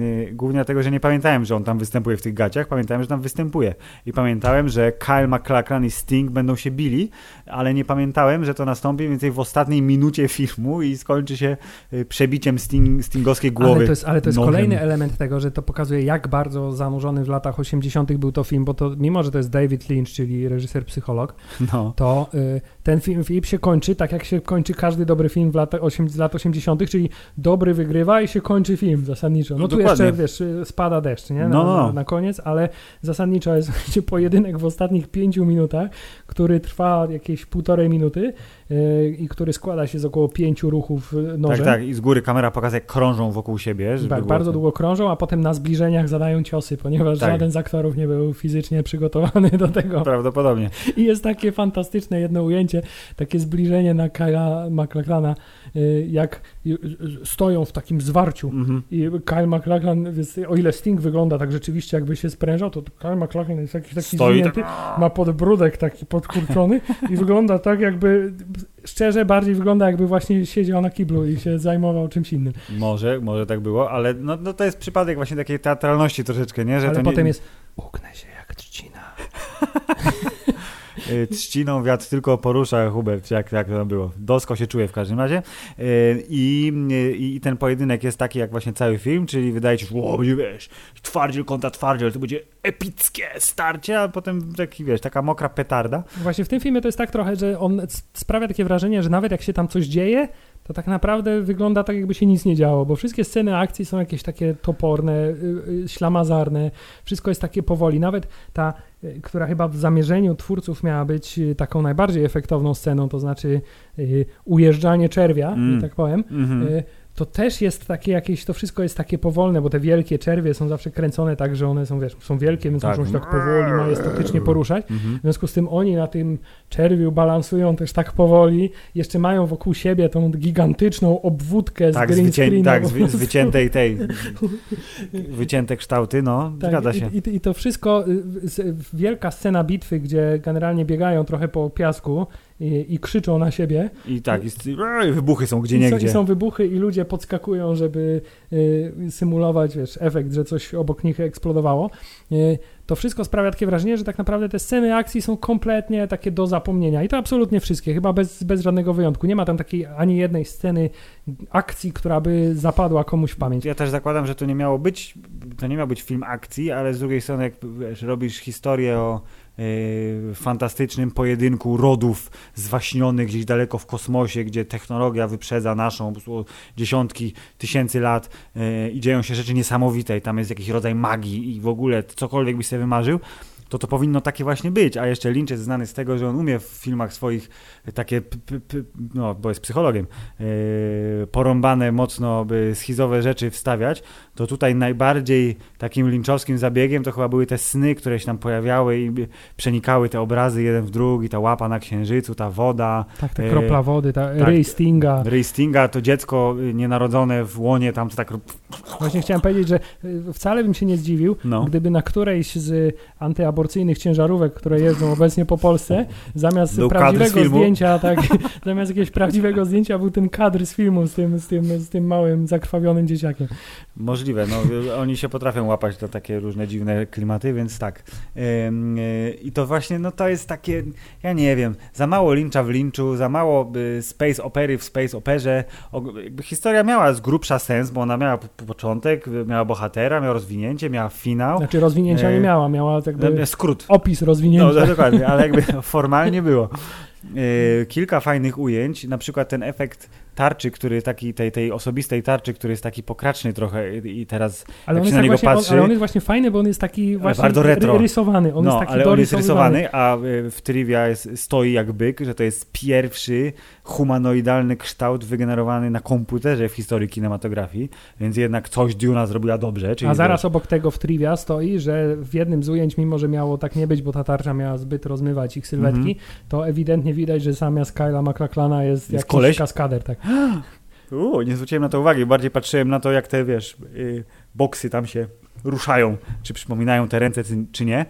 A: y, głównie dlatego, że nie pamiętałem, że on tam występuje w tych gaciach, pamiętałem, że tam występuje. I pamiętałem, że Kyle MacLachlan i Sting będą się bili, ale nie pamiętałem, że to nastąpi mniej więcej w ostatniej minucie (laughs) filmu i skończy się y, przebiciem Sting, Stingowskiej głowy.
B: Ale to jest, ale to jest kolejny element tego, że to pokazuje, jak bardzo zanurzony w latach 80. był to film, bo to mimo, że to jest David Lynch, czyli reżyser psycholog,
A: No.
B: to y, ten film, film się kończy tak, jak się kończy każdy dobry film w latach z lat 80., czyli dobry wygrywa i się kończy film zasadniczo. No,
A: No
B: tu
A: dokładnie.
B: jeszcze, wiesz, spada deszcz, nie? Na,
A: No, no.
B: na, koniec, ale zasadniczo jest (laughs) pojedynek w ostatnich pięciu minutach, który trwa jakieś półtorej minuty y, i który składa się z około pięciu ruchów y,
A: Tak,
B: nożem.
A: tak. I z góry kamera pokazuje, jak krążą wokół siebie.
B: Tak,
A: było
B: bardzo długo krążą, a potem na zbliżeniach zadają ciosy, ponieważ
A: Tak.
B: żaden z aktorów nie był fizycznie przygotowany do tego.
A: Prawdopodobnie.
B: I jest takie fantastyczne jedno ujęcie, momencie takie zbliżenie na Kyla McLachlana, y, jak y, stoją w takim zwarciu
A: Mhm.
B: i Kyle McLachlan, więc o ile Sting wygląda tak rzeczywiście jakby się sprężał, to Kyle McLachlan jest jakiś taki
A: Stoi
B: zwinięty, ma podbródek taki podkurczony i wygląda tak jakby, szczerze bardziej wygląda jakby właśnie siedział na kiblu i się zajmował czymś innym.
A: Może, może tak było, ale no, no to jest przypadek właśnie takiej teatralności troszeczkę, nie? Że
B: Ale
A: to
B: potem
A: nie,
B: jest ugnę się jak trzcina. (laughs)
A: y, trzciną wiatr tylko porusza Hubert, jak, jak to było. Dosko się czuje w każdym razie. Y, I, y, I ten pojedynek jest taki jak właśnie cały film, czyli wydaje się, o, będzie wiesz, twardziel kontra twardziel, to będzie epickie starcie, a potem taki, wiesz, taka mokra petarda.
B: Właśnie w tym filmie to jest tak trochę, że on sprawia takie wrażenie, że nawet jak się tam coś dzieje, to tak naprawdę wygląda tak, jakby się nic nie działo, bo wszystkie sceny akcji są jakieś takie toporne, y, y, ślamazarne, wszystko jest takie powoli. Nawet ta, y, która chyba w zamierzeniu twórców miała być taką najbardziej efektowną sceną, to znaczy ujeżdżanie czerwia,
A: Mm.
B: tak powiem,
A: Mhm.
B: y, to też jest takie jakieś, to wszystko jest takie powolne, bo te wielkie czerwie są zawsze kręcone tak, że one są, wiesz, są wielkie, więc
A: Tak.
B: muszą się tak powoli, majestatycznie poruszać.
A: Mhm.
B: W związku z tym oni na tym czerwiu balansują też tak powoli, jeszcze mają wokół siebie tą gigantyczną obwódkę z
A: Tak,
B: green
A: wycię-
B: screena.
A: tak z, wyciętej tej, (laughs) wycięte kształty, no,
B: Tak,
A: zgadza się.
B: I, i, I to wszystko, y, wielka scena bitwy, gdzie generalnie biegają trochę po piasku i, i krzyczą na siebie.
A: I tak, i, i wybuchy są gdzie niegdzie.
B: I są wybuchy i ludzie podskakują, żeby y, symulować wiesz, efekt, że coś obok nich eksplodowało. Y, to wszystko sprawia takie wrażenie, że tak naprawdę te sceny akcji są kompletnie takie do zapomnienia. I to absolutnie wszystkie, chyba bez, bez żadnego wyjątku. Nie ma tam takiej ani jednej sceny akcji, która by zapadła komuś w pamięć.
A: Ja też zakładam, że to nie miało być, to nie miał być film akcji, ale z drugiej strony, jak wiesz, robisz historię o fantastycznym pojedynku rodów zwaśnionych gdzieś daleko w kosmosie, gdzie technologia wyprzedza naszą po dziesiątki tysięcy lat e, i dzieją się rzeczy niesamowite i tam jest jakiś rodzaj magii i w ogóle cokolwiek byś sobie wymarzył, to to powinno takie właśnie być. A jeszcze Lynch jest znany z tego, że on umie w filmach swoich takie, p, p, no bo jest psychologiem, e, porąbane mocno by schizowe rzeczy wstawiać, to tutaj najbardziej takim linczowskim zabiegiem to chyba były te sny, które się tam pojawiały i przenikały te obrazy jeden w drugi, ta łapa na księżycu, ta woda,
B: Tak, ta
A: e,
B: kropla wody, ta
A: tak.
B: ryj Stinga.
A: Ray Stinga, to dziecko y, nienarodzone w łonie, tam to tak...
B: Właśnie chciałem powiedzieć, że y, wcale bym się nie zdziwił,
A: No.
B: gdyby na którejś z antyaborcyjnych ciężarówek, które jeżdżą obecnie po Polsce, zamiast
A: Był
B: prawdziwego zdjęcia, tak, (laughs) zamiast jakiegoś prawdziwego zdjęcia był ten kadr z filmu z tym, z tym, z tym małym, zakrwawionym dzieciakiem.
A: Możliwe, no (laughs) oni się potrafią łapać na takie różne dziwne klimaty, więc tak. Y, I to właśnie, no to jest takie, ja nie wiem, za mało Lyncha w Lynchu, za mało space opery w space operze. Historia miała z grubsza sens, bo ona miała po- po- początek, miała bohatera, miała rozwinięcie, miała finał,
B: Znaczy rozwinięcia
A: E,
B: nie miała, miała jakby
A: y, skrót.
B: opis
A: No,
B: rozwinięcia.
A: dokładnie, ale jakby (laughs) formalnie było. Yy, kilka fajnych ujęć, na przykład ten efekt tarczy, który taki, tej, tej osobistej tarczy, który jest taki pokraczny trochę i teraz
B: ale,
A: jak
B: on
A: się na
B: tak
A: niego
B: właśnie, on,
A: patrzy-
B: ale on jest właśnie fajny, bo on jest taki właśnie
A: bardzo retro.
B: ry- rysowany. On
A: no,
B: jest taki
A: ale on jest rysowany, a y, w trivia jest, stoi jak byk, że to jest pierwszy humanoidalny kształt wygenerowany na komputerze w historii kinematografii, więc jednak coś Duna zrobiła dobrze.
B: A zaraz obok tego w trivia stoi, że w jednym z ujęć, mimo że miało tak nie być, bo ta tarcza miała zbyt rozmywać ich sylwetki,
A: Mhm.
B: to ewidentnie widać, że zamiast Kyla McLachlana jest,
A: Jest
B: jakiś
A: koleś?
B: kaskader. Tak. (gasps)
A: Nie zwróciłem na to uwagi, bardziej patrzyłem na to, jak te, wiesz, y, boksy tam się ruszają, czy przypominają te ręce, czy nie.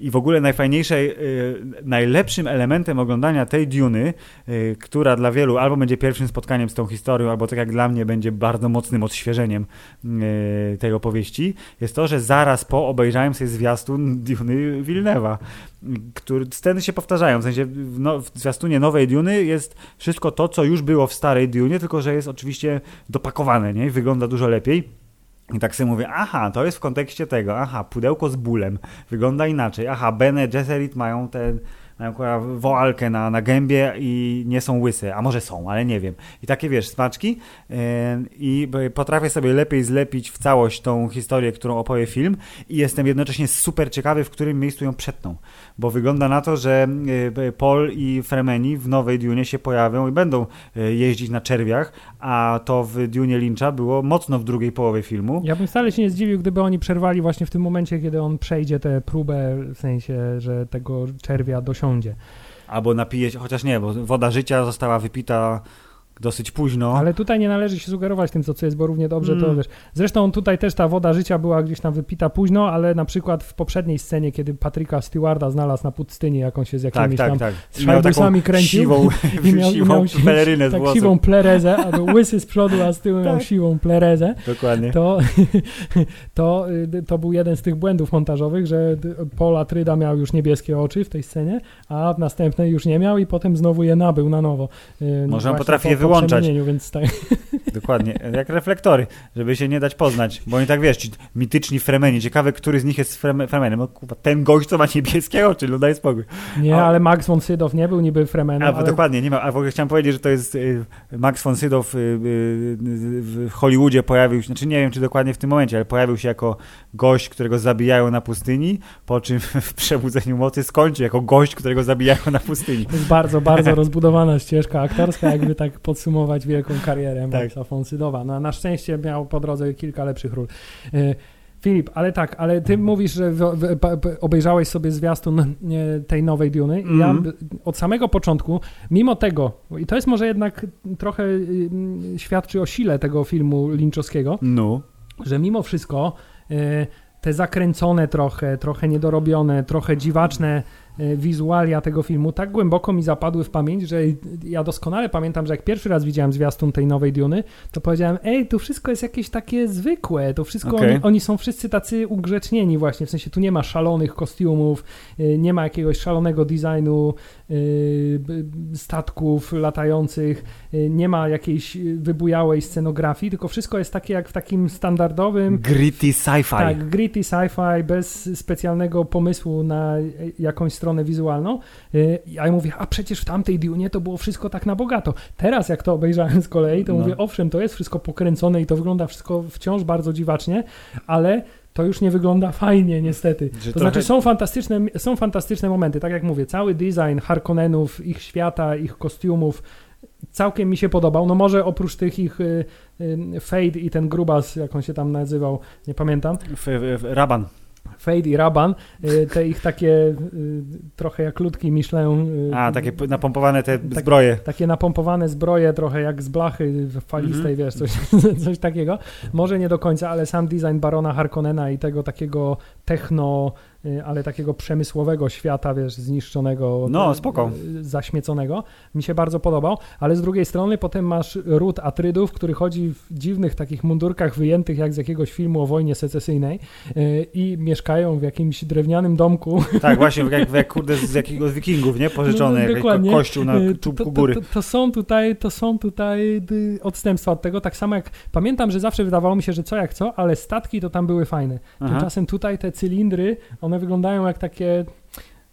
A: I w ogóle najfajniejsze, y, najlepszym elementem oglądania tej Duny, y, która dla wielu albo będzie pierwszym spotkaniem z tą historią, albo tak jak dla mnie będzie bardzo mocnym odświeżeniem y, tej opowieści, jest to, że zaraz po obejrzałem sobie zwiastun Duny Wilnewa, który sceny się powtarzają, w sensie w, no, w zwiastunie nowej Duny jest wszystko to, co już było w starej Dunie, tylko że jest oczywiście dopakowane, nie? Wygląda dużo lepiej. I tak sobie mówię, aha, to jest w kontekście tego, aha, pudełko z bólem, wygląda inaczej, aha, Bene Gesserit mają ten, kurwa woalkę na, na gębie i nie są łyse, a może są, ale nie wiem. I takie, wiesz, smaczki. Yy, i potrafię sobie lepiej zlepić w całość tą historię, którą opowie film. I jestem jednocześnie super ciekawy, w którym miejscu ją przetną, bo wygląda na to, że yy, Paul i Fremeni w nowej Dune się pojawią i będą yy, jeździć na czerwiach, a to w Dune Lyncha było mocno w drugiej połowie filmu.
B: Ja bym wcale się nie zdziwił, gdyby oni przerwali właśnie w tym momencie, kiedy on przejdzie tę próbę, w sensie, że tego czerwia
A: Albo napije się, chociaż nie, bo woda życia została wypita dosyć późno.
B: Ale tutaj nie należy się sugerować tym, co, co jest, bo równie dobrze to
A: Mm.
B: wiesz. Zresztą tutaj też ta woda życia była gdzieś tam wypita późno, ale na przykład w poprzedniej scenie, kiedy Patryka Stewarda znalazł na pustyni, jak on się z
A: tak,
B: jakimiś
A: tak,
B: tam
A: tak.
B: z szajbusami kręcił
A: siwą, (laughs)
B: i miał,
A: siwą
B: miał
A: pelerynę
B: tak
A: włosów.
B: siwą plerezę, a to łysy z przodu, a z tyłu miał
A: Tak.
B: siwą plerezę,
A: Dokładnie.
B: to, (laughs) to, y, to był jeden z tych błędów montażowych, że Paul Atryda miał już niebieskie oczy w tej scenie, a w następnej już nie miał i potem znowu je nabył na nowo. Y,
A: Może on potrafi
B: po-
A: je wyłączać.
B: Więc tak, (laughs)
A: Dokładnie, jak reflektory, żeby się nie dać poznać, bo oni tak wiesz, ci mityczni fremeni, ciekawe, który z nich jest frem- fremenem, no kurwa, ten gość, co ma niebieskie oczy, no daj spokój.
B: nie,
A: A-
B: ale Max von Sydow nie był niby Fremenem,
A: A,
B: ale
A: Dokładnie, nie ma, a w ogóle chciałem powiedzieć, że to jest y, Max von Sydow y, y, w Hollywoodzie pojawił się, znaczy nie wiem, czy dokładnie w tym momencie, ale pojawił się jako gość, którego zabijają na pustyni, po czym (laughs) w Przebudzeniu Mocy skończy jako gość, którego zabijają na pustyni.
B: To jest bardzo, bardzo (laughs) rozbudowana ścieżka aktorska, jakby tak podsumować wielką karierę
A: Tak.
B: Maxa von Sydowa. No, na szczęście miał po drodze kilka lepszych ról. E, Filip, ale tak, ale ty mówisz, że w, w, obejrzałeś sobie zwiastun e, tej nowej Duny i ja
A: Mhm.
B: od samego początku, mimo tego, i to jest może jednak trochę y, świadczy o sile tego filmu Lynchowskiego,
A: No,
B: że mimo wszystko e, te zakręcone trochę, trochę niedorobione, trochę dziwaczne wizualia tego filmu tak głęboko mi zapadły w pamięć, że ja doskonale pamiętam, że jak pierwszy raz widziałem zwiastun tej nowej Duny, to powiedziałem, ej, tu wszystko jest jakieś takie zwykłe, to wszystko,
A: Okej.
B: oni, oni są wszyscy tacy ugrzecznieni właśnie, w sensie tu nie ma szalonych kostiumów, e, nie ma jakiegoś szalonego designu e, statków latających, e, nie ma jakiejś e, wybujałej scenografii, tylko wszystko jest takie jak w takim standardowym
A: gritty sci-fi.
B: tak, gritty sci-fi, bez specjalnego pomysłu na e, jakąś stronę wizualną. Y, ja mówię, a przecież w tamtej Dune to było wszystko tak na bogato. Teraz jak to obejrzałem z kolei, to
A: No.
B: mówię, owszem, to jest wszystko pokręcone i to wygląda wszystko wciąż bardzo dziwacznie, ale to już nie wygląda fajnie niestety. To
A: Że trochę-
B: znaczy są fantastyczne, są fantastyczne momenty, tak jak mówię, cały design Harkonnenów, ich świata, ich kostiumów całkiem mi się podobał. No może oprócz tych ich y, y, Fade i ten grubas, jak on się tam nazywał, nie pamiętam.
A: F, f, Raban.
B: Fade i Raban, y, te ich takie y, trochę jak ludki Michelin. y,
A: A, takie napompowane te
B: Tak.
A: zbroje.
B: takie napompowane zbroje, trochę jak z blachy falistej,
A: Mhm.
B: wiesz, coś, (laughs) coś takiego. Może nie do końca, ale sam design Barona Harkonnena i tego takiego techno, ale takiego przemysłowego świata, wiesz, zniszczonego,
A: No,
B: y,
A: spoko.
B: y, zaśmieconego, mi się bardzo podobał, ale z drugiej strony potem masz ród Atrydów, który chodzi w dziwnych takich mundurkach wyjętych jak z jakiegoś filmu o wojnie secesyjnej y, i mieszkają w jakimś drewnianym domku (laughs)
A: Tak, właśnie, jak, jak kurde z jakiegoś wikingów, nie? Pożyczony,
B: No, no,
A: jak kościół na
B: Y,
A: czubku góry.
B: To, to, to są tutaj, to są tutaj y, odstępstwa od tego, tak samo jak pamiętam, że zawsze wydawało mi się, że co jak co, ale statki to tam były fajne.
A: Aha.
B: Tymczasem tutaj te cylindry, one wyglądają jak takie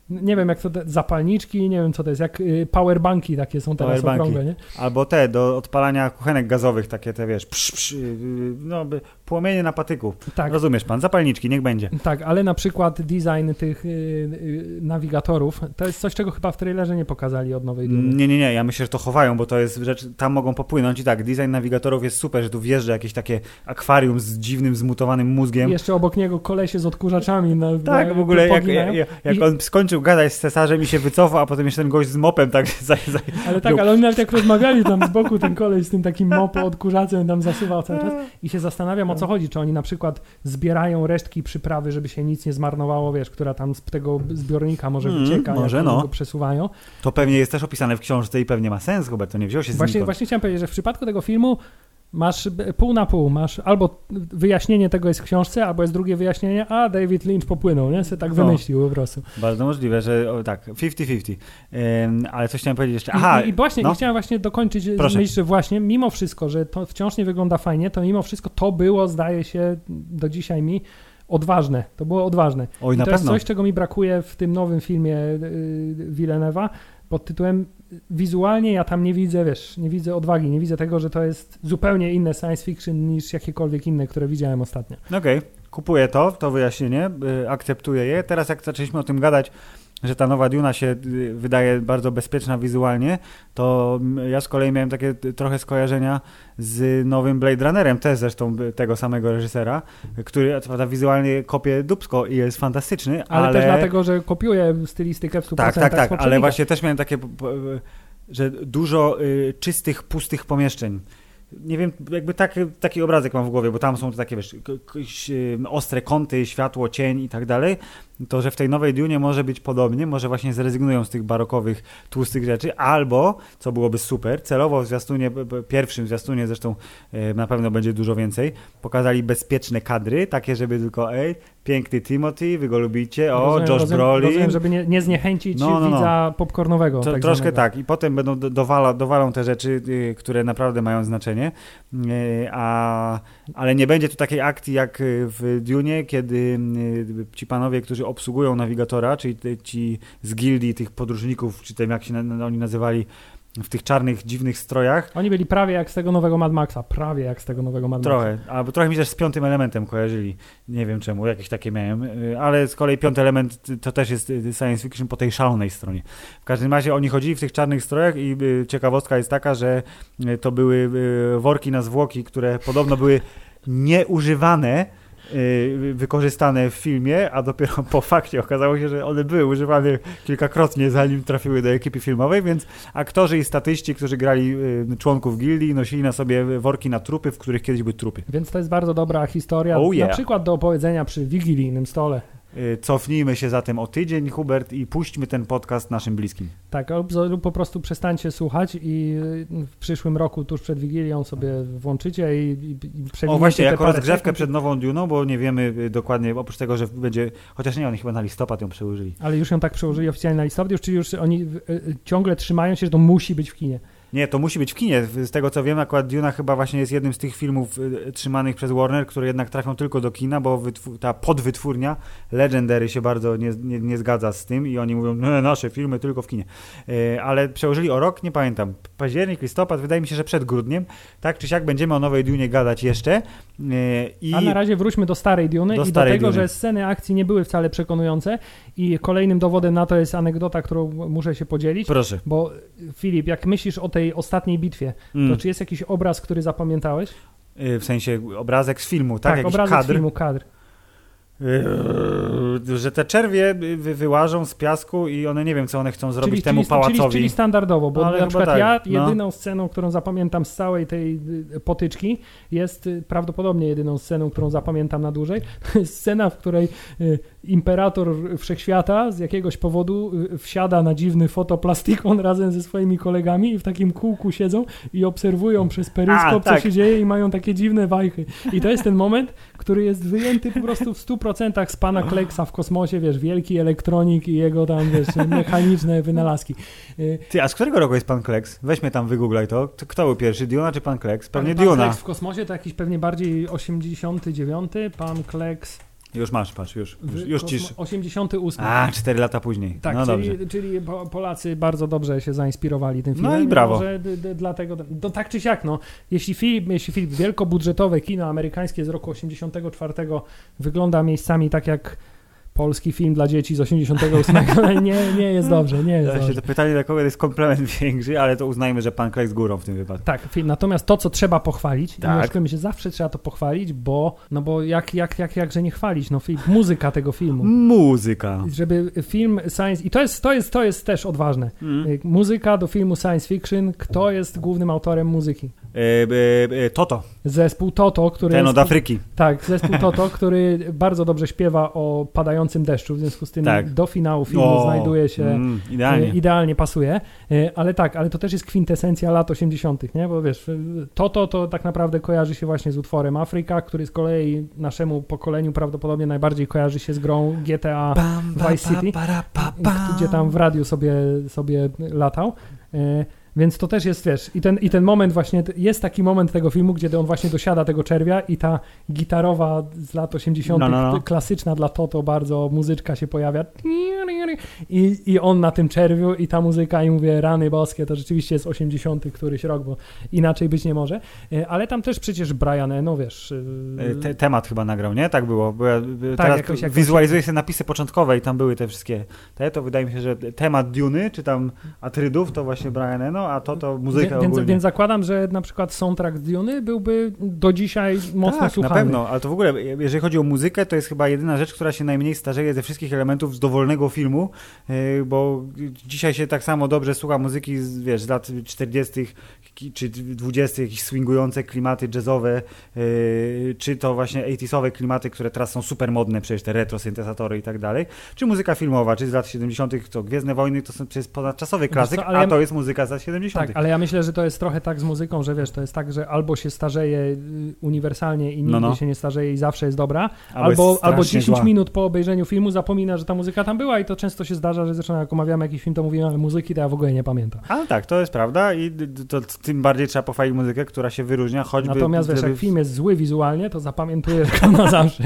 B: nie wiem jak to, te- zapalniczki, nie wiem co to jest, jak y, powerbanki takie są teraz
A: Powerbanki.
B: okrągłe, nie?
A: Albo te, do odpalania kuchenek gazowych, takie te, wiesz, psz, psz, yy, no, by- płomienie na patyku.
B: Tak,
A: Rozumiesz pan, zapalniczki, niech będzie.
B: tak, ale na przykład design tych y, y, nawigatorów, to jest coś, czego chyba w trailerze nie pokazali od nowej Duny.
A: Nie, nie, nie, ja myślę, że to chowają, bo to jest rzecz, tam mogą popłynąć i tak, design nawigatorów jest super, że tu wjeżdża jakieś takie akwarium z dziwnym, zmutowanym mózgiem.
B: I jeszcze obok niego kolesie z odkurzaczami. Na,
A: Tak, w ogóle jak, jak, jak
B: I-
A: on skończył gadać z cesarzem i się wycofał, a potem jeszcze ten gość z mopem tak (laughs) za, za,
B: Ale tak, ale oni nawet jak rozmawiali tam z boku, ten koleś z tym takim mopo odkurzacem tam zasuwał cały czas i się zastanawiam o co chodzi, czy oni na przykład zbierają resztki przyprawy, żeby się nic nie zmarnowało, wiesz, która tam z tego zbiornika może
A: Mm,
B: wycieka,
A: może, no.
B: go przesuwają.
A: To pewnie jest też opisane w książce i pewnie ma sens, Hubert, to nie wziął się z
B: Właśnie, właśnie chciałem powiedzieć, że w przypadku tego filmu masz pół na pół, masz albo wyjaśnienie tego jest w książce, albo jest drugie wyjaśnienie, a David Lynch popłynął, nie? Se tak
A: No.
B: wymyślił po prostu.
A: Bardzo możliwe, że o, tak, 50-50. Ym, ale coś chciałem powiedzieć jeszcze.
B: I-
A: Aha,
B: I, i właśnie,
A: no.
B: i chciałem właśnie dokończyć
A: Proszę.
B: myśl, że właśnie mimo wszystko, że to wciąż nie wygląda fajnie, to mimo wszystko to było, zdaje się, do dzisiaj mi odważne. To było odważne.
A: oj,
B: I
A: na
B: to
A: pewno.
B: jest coś, czego mi brakuje w tym nowym filmie yy, Villeneuve'a pod tytułem wizualnie ja tam nie widzę, wiesz, nie widzę odwagi, nie widzę tego, że to jest zupełnie inne science fiction niż jakiekolwiek inne, które widziałem ostatnio.
A: Okej, kupuję to, to wyjaśnienie, y, akceptuję je. Teraz jak zaczęliśmy o tym gadać, że ta nowa Duna się y, wydaje bardzo bezpieczna wizualnie, to ja z kolei miałem takie y, trochę skojarzenia z nowym Blade Runnerem, też zresztą y, tego samego reżysera, który co prawda wizualnie kopie dubsko i jest fantastyczny,
B: Ale,
A: ale...
B: też dlatego, że kopiuje stylistykę w 100%
A: Tak, tak, tak, ale właśnie też miałem takie, że dużo czystych, pustych pomieszczeń. Nie wiem, jakby taki, taki obrazek mam w głowie, bo tam są takie, wiesz, ostre kąty, światło, cień i tak dalej. To, że w tej nowej Dune może być podobnie, może właśnie zrezygnują z tych barokowych, tłustych rzeczy, albo, co byłoby super, celowo w zwiastunie, pierwszym zwiastunie, zresztą y, na pewno będzie dużo więcej, pokazali bezpieczne kadry, takie, żeby tylko, ej, piękny Timothy, wy go lubicie, o,
B: Rozumiem,
A: Josh
B: rozumiem,
A: Brolin.
B: Rozumiem, żeby nie, nie zniechęcić
A: No, no, no.
B: widza popcornowego.
A: To,
B: tak
A: troszkę tak. I potem będą do- dowala, dowalą te rzeczy, y, które naprawdę mają znaczenie. Y, a, ale nie będzie tu takiej akcji jak y, w Dune, kiedy ci panowie, którzy obsługują nawigatora, czyli te- ci z gildii tych podróżników, czy tym jak się na, oni nazywali, w tych czarnych, dziwnych strojach.
B: Oni byli prawie jak z tego nowego Mad Maxa. Prawie jak z tego nowego Mad Maxa.
A: Trochę, albo trochę mi też z piątym elementem kojarzyli. Nie wiem czemu, jakieś takie miałem. Y, Ale z kolei piąty element y, to też jest y, science fiction po tej szalonej stronie. W każdym razie oni chodzili w tych czarnych strojach i ciekawostka jest taka, że to były worki na zwłoki, które podobno były (laughs) nieużywane, wykorzystane w filmie, a dopiero (laughs) po fakcie okazało się, że one były używane kilkakrotnie, zanim trafiły do ekipy filmowej, więc aktorzy i statyści, którzy grali y, członków gildii, nosili na sobie worki na trupy, w których kiedyś były trupy.
B: Więc to jest bardzo dobra historia.
A: Oh yeah.
B: Na przykład do opowiedzenia przy wigilijnym stole.
A: Y, Cofnijmy się zatem o tydzień, Hubert, i puśćmy ten podcast naszym bliskim.
B: Tak, lub, po prostu przestańcie słuchać i y, w przyszłym roku, tuż przed Wigilią sobie włączycie i, i, i
A: O właśnie, jako rozgrzewkę przed nową Duną, bo nie wiemy y, dokładnie, oprócz tego, że będzie, chociaż nie, oni chyba na listopad ją przełożyli.
B: Ale już ją tak przełożyli oficjalnie na listopad, już, czyli już oni ciągle trzymają się, że to musi być w kinie.
A: Nie, to musi być w kinie. Z tego co wiem, akurat Duna chyba właśnie jest jednym z tych filmów y, trzymanych przez Warner, które jednak trafią tylko do kina, bo ta podwytwórnia Legendary się bardzo nie, nie, nie zgadza z tym i oni mówią, nie, nasze filmy tylko w kinie. Y, ale przełożyli o rok, nie pamiętam, październik, listopad, wydaje mi się, że przed grudniem. Tak czy siak będziemy o nowej Dunie gadać jeszcze. Y, I
B: A na razie wróćmy do starej Duny
A: Do
B: i do
A: starej
B: tego,
A: Duny.
B: że sceny akcji nie były wcale przekonujące i kolejnym dowodem na to jest anegdota, którą muszę się podzielić.
A: proszę.
B: Bo Filip, jak myślisz o tej ostatniej bitwie,
A: Mm.
B: to czy jest jakiś obraz, który zapamiętałeś?
A: Y, w sensie obrazek z filmu, tak? Jakiś
B: obrazek z
A: kadr.
B: filmu, kadr.
A: Yy, że te czerwie wy, wyłażą z piasku i one nie wiem, co one chcą zrobić
B: Czyli,
A: temu
B: czyli,
A: pałacowi.
B: czyli, czyli standardowo, bo
A: Ale
B: na przykład
A: tak,
B: ja
A: no.
B: jedyną sceną, którą zapamiętam z całej tej y, potyczki jest y, prawdopodobnie jedyną sceną, którą zapamiętam na dłużej. Scena, w której y, imperator wszechświata z jakiegoś powodu wsiada na dziwny fotoplastikon razem ze swoimi kolegami i w takim kółku siedzą i obserwują przez peryskop,
A: A,
B: co
A: tak.
B: się dzieje i mają takie dziwne wajchy. I to jest ten moment, który jest wyjęty po prostu w 100% z pana Kleksa w kosmosie, wiesz, wielki elektronik i jego tam, wiesz, mechaniczne wynalazki. Y,
A: Ty, a z którego roku jest pan Kleks? Weźmy tam, wygooglaj to. Kto był pierwszy, Diona czy pan Kleks? Pewnie
B: pan
A: Diona.
B: Kleks w kosmosie to jakiś pewnie bardziej 89, pan Kleks
A: Już masz, patrz, już. Już, już cisz.
B: 88.
A: A, cztery lata później.
B: Tak,
A: no dobrze.
B: czyli, czyli po- Polacy bardzo dobrze się zainspirowali tym filmem.
A: No i brawo.
B: Może dlatego, no tak czy siak, no, jeśli film, jeśli film wielkobudżetowe kino amerykańskie z roku 84 wygląda miejscami tak jak polski film dla dzieci z 88, ale (laughs) nie, nie jest dobrze, nie jest dobrze.
A: to pytanie dla kogo jest komplement (laughs) większy, ale to uznajmy, że pan Kleks górą w tym wypadku.
B: Tak, film. Natomiast to, co trzeba pochwalić,
A: Tak.
B: i oszukujmy się, zawsze trzeba to pochwalić, bo, no bo jak, jak, jak, jakże nie chwalić, no film, muzyka tego filmu.
A: Muzyka.
B: Żeby film science, i to jest, to jest, to jest też odważne,
A: Mm.
B: Muzyka do filmu science fiction, kto jest głównym autorem muzyki?
A: E, e, Toto,
B: Zespół Toto, który
A: ten
B: jest,
A: od Afryki.
B: Tak, zespół (laughs) Toto, który bardzo dobrze śpiewa o padającym deszczu, w związku z tym
A: Tak.
B: do finału filmu
A: O,
B: znajduje się
A: Mm, idealnie.
B: E, Idealnie pasuje, ale tak, ale to też jest kwintesencja lat 80., nie? Bo wiesz, Toto to tak naprawdę kojarzy się właśnie z utworem Afryka, który z kolei naszemu pokoleniu prawdopodobnie najbardziej kojarzy się z grą GTA,
A: Bam, ba,
B: Vice City, gdzie tam w radiu sobie, sobie latał. E, Więc to też jest, wiesz, i ten, i ten moment właśnie, jest taki moment tego filmu, gdzie on właśnie dosiada tego czerwia i ta gitarowa z lat 80.,
A: No, no, no.
B: klasyczna dla Toto bardzo muzyczka się pojawia. i, i on na tym czerwiu i ta muzyka i mówię, rany boskie, to rzeczywiście jest 80 któryś rok, bo inaczej być nie może. E, ale tam też przecież Brian Eno, wiesz...
A: E, te, temat chyba nagrał, nie? Tak było. Bo ja tak, teraz jakoś, jakoś... wizualizuję sobie napisy początkowe i tam były te wszystkie te, to wydaje mi się, że temat Duny, czy tam Atrydów, to właśnie Brian Eno, a to to muzyka
B: więc, więc zakładam, że na przykład soundtrack z Duny byłby do dzisiaj mocno tak, słuchany.
A: na pewno, ale to w ogóle, jeżeli chodzi o muzykę, to jest chyba jedyna rzecz, która się najmniej starzeje ze wszystkich elementów z dowolnego filmu, e, bo dzisiaj się tak samo dobrze słucha muzyki, wiesz, z lat 40., czy 20 jakieś swingujące klimaty jazzowe, yy, czy to właśnie 80 klimaty, które teraz są super modne, przecież te retro syntezatory i tak dalej, czy muzyka filmowa, czy z lat 70 to Gwiezdne Wojny to są przecież ponadczasowy klasyk, co, a to jest muzyka z lat 70
B: Tak, ale ja myślę, że to jest trochę tak z muzyką, że wiesz, to jest tak, że albo się starzeje y, uniwersalnie i nigdy no, no. się nie starzeje i zawsze jest dobra, albo, albo, albo 10 zła. minut po obejrzeniu filmu zapomina, że ta muzyka tam była i to często się zdarza, że zresztą jak omawiamy jakiś film, to mówimy, ale muzyki to ja w ogóle nie pamiętam.
A: Ale tak, to jest prawda i to, tym bardziej trzeba pochwalić muzykę, która się wyróżnia, choćby...
B: Natomiast wiesz, jak film jest zły wizualnie, to zapamiętujesz go na (laughs) zawsze.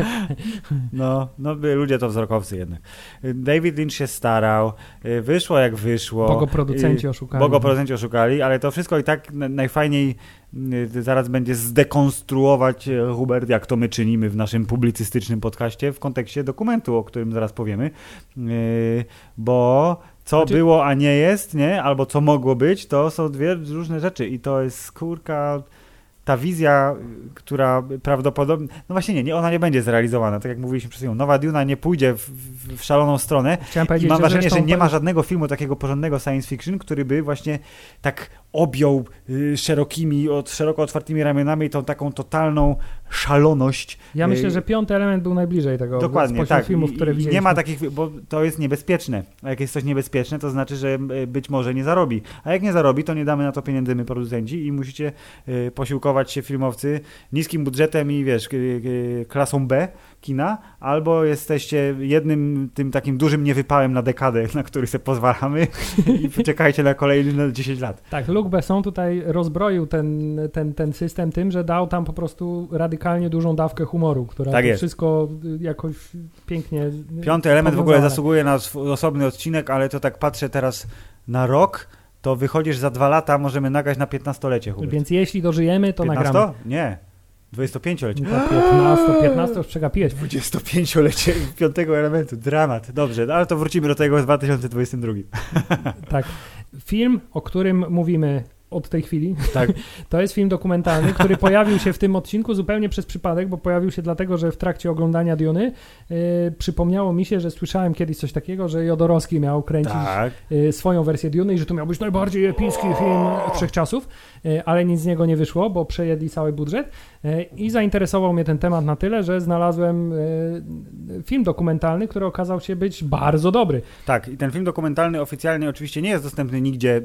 A: No, no ludzie to wzrokowcy jednak. David Lynch się starał, y, wyszło jak wyszło.
B: Bo go producenci oszukali.
A: Bo go producenci oszukali, ale to wszystko i tak najfajniej y, zaraz będzie zdekonstruować y, Hubert, jak to my czynimy w naszym publicystycznym podcaście w kontekście dokumentu, o którym zaraz powiemy, bo co znaczy... było, a nie jest, nie? Albo co mogło być, to są dwie różne rzeczy i to jest skórka ta wizja, która prawdopodobnie, no właśnie nie, nie, ona nie będzie zrealizowana, tak jak mówiliśmy przed chwilą. Nowa Duna nie pójdzie w, w szaloną stronę. Chciałem powiedzieć, mam wrażenie, że, że nie ma żadnego filmu takiego porządnego science fiction, który by właśnie tak objął y, szerokimi, od, szeroko otwartymi ramionami tą taką totalną szaloność.
B: Ja myślę, y, że piąty element był najbliżej tego
A: Dokładnie, tak. filmów, które widzieliśmy. Nie ma takich, bo to jest niebezpieczne. A jak jest coś niebezpieczne, to znaczy, że y, być może nie zarobi. A jak nie zarobi, to nie damy na to pieniędzy my producenci i musicie posiłkować się filmowcy niskim budżetem i wiesz, klasą B kina, albo jesteście jednym tym takim dużym niewypałem na dekadę, (laughs) na który sobie pozwalamy (laughs) i czekajcie na kolejne 10 lat.
B: Tak, Luc Besson tutaj rozbroił ten, ten, ten system tym, że dał tam po prostu radykalnie dużą dawkę humoru, która tak to wszystko jakoś pięknie
A: Piąty element w ogóle zasługuje na osobny odcinek, ale to tak patrzę teraz na rok, to wychodzisz za dwa lata, możemy nagrać na 15-lecie. Hubert.
B: Więc jeśli dożyjemy, to 15? nagramy.
A: Nie. 25-lecie.
B: 15, 15 już przegapiłeś.
A: 25-lecie (laughs) piątego elementu. Dramat. Dobrze, no ale to wrócimy do tego w 2022. (laughs)
B: tak. Film, o którym mówimy od tej chwili. Tak. (laughs) To jest film dokumentalny, który pojawił się w tym odcinku zupełnie przez przypadek, bo pojawił się dlatego, że w trakcie oglądania Diony yy, przypomniało mi się, że słyszałem kiedyś coś takiego, że Jodorowski miał kręcić tak. yy, swoją wersję Diony i że to miał być najbardziej epicki film wszechczasów, ale nic z niego nie wyszło, bo przejedli cały budżet i zainteresował mnie ten temat na tyle, że znalazłem film dokumentalny, który okazał się być bardzo dobry.
A: Tak, i ten film dokumentalny oficjalnie oczywiście nie jest dostępny nigdzie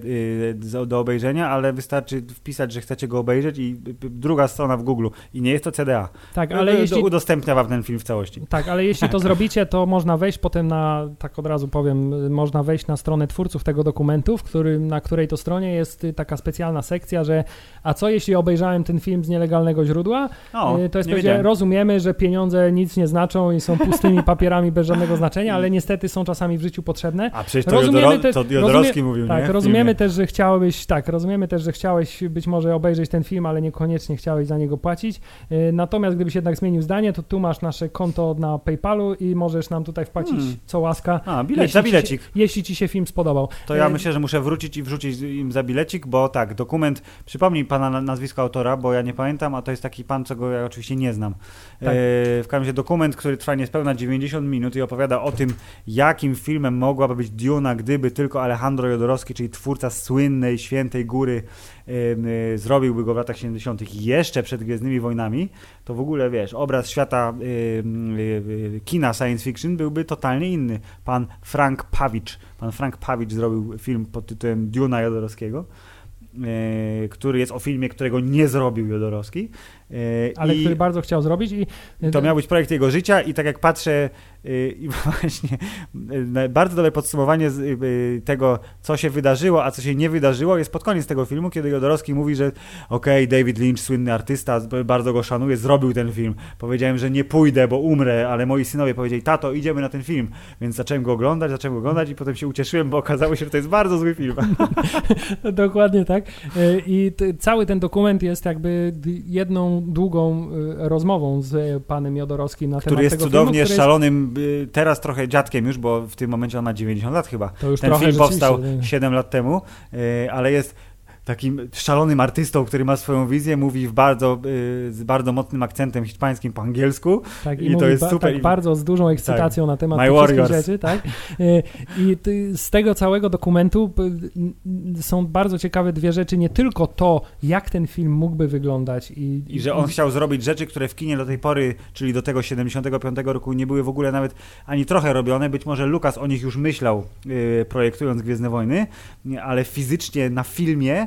A: do obejrzenia, ale wystarczy wpisać, że chcecie go obejrzeć i druga strona w Google. I nie jest to CDA.
B: Tak, ale jeśli...
A: Udostępnia wam ten film w całości.
B: Tak, ale jeśli to (laughs) zrobicie, to można wejść potem na, tak od razu powiem, można wejść na stronę twórców tego dokumentu, w którym, na której to stronie jest taka specjalna sekcja, że a co jeśli obejrzałem ten film z nielegalnego źródła? O, y, to jest powiedziane, rozumiemy, że pieniądze nic nie znaczą i są pustymi papierami bez żadnego znaczenia, ale niestety są czasami w życiu potrzebne.
A: A przecież to, rozumiemy Jodoro, to Jodorowski rozumie, mówił,
B: Tak,
A: nie?
B: rozumiemy też, że chciałbyś, tak, rozumiemy też, że chciałeś być może obejrzeć ten film, ale niekoniecznie chciałeś za niego płacić. Y, natomiast gdybyś jednak zmienił zdanie, to tu masz nasze konto na PayPalu i możesz nam tutaj wpłacić hmm. co łaska.
A: A, bilet, za bilecik.
B: Ci, jeśli ci się film spodobał.
A: To ja y, myślę, że muszę wrócić i wrzucić im za bilecik, bo tak, dokument, przypomnij pana nazwisko autora, bo ja nie pamiętam, a to jest taki pan, czego ja oczywiście nie znam. Tak. E, w każdym razie dokument, który trwa niespełna 90 minut i opowiada o tym, jakim filmem mogłaby być Duna, gdyby tylko Alejandro Jodorowski, czyli twórca słynnej Świętej Góry, Y, zrobiłby go w latach 70. jeszcze przed Gwiezdnymi Wojnami, to w ogóle, wiesz, obraz świata y, kina science fiction byłby totalnie inny. Pan Frank Pawicz, pan Frank Pawicz zrobił film pod tytułem Duna Jodorowskiego, który jest o filmie, którego nie zrobił Jodorowski.
B: Ale
A: I
B: który bardzo chciał zrobić i...
A: to miał być projekt jego życia i tak jak patrzę i (laughs) właśnie bardzo dobre podsumowanie tego, co się wydarzyło, a co się nie wydarzyło jest pod koniec tego filmu, kiedy Jodorowski mówi, że okej, okay, David Lynch, słynny artysta, bardzo go szanuję, zrobił ten film. Powiedziałem, że nie pójdę, bo umrę, ale moi synowie powiedzieli, tato, idziemy na ten film. Więc zacząłem go oglądać, zacząłem go oglądać i potem się ucieszyłem, bo okazało się, że to jest bardzo zły film. (laughs) (laughs)
B: Dokładnie tak. I cały ten dokument jest jakby jedną długą rozmową z panem Jodorowskim na
A: który
B: temat
A: jest
B: tego
A: cudownie
B: filmu,
A: szalonym, y, teraz trochę dziadkiem już, bo w tym momencie on ma 90 lat chyba.
B: To już
A: ten film powstał
B: nie.
A: 7 lat temu, y, ale jest takim szalonym artystą, który ma swoją wizję, mówi w bardzo, y, z bardzo mocnym akcentem hiszpańskim po angielsku.
B: Tak, i, I to jest ba super. Tak, bardzo z dużą ekscytacją tak. na temat
A: My
B: tych rzeczy. Tak? Y, I z tego całego dokumentu są bardzo ciekawe dwie rzeczy. Nie tylko to, jak ten film mógłby wyglądać. I,
A: I że on i... chciał zrobić rzeczy, które w kinie do tej pory, czyli do tego 75 roku nie były w ogóle nawet ani trochę robione. Być może Lukas o nich już myślał, yy, projektując Gwiezdne Wojny, ale fizycznie na filmie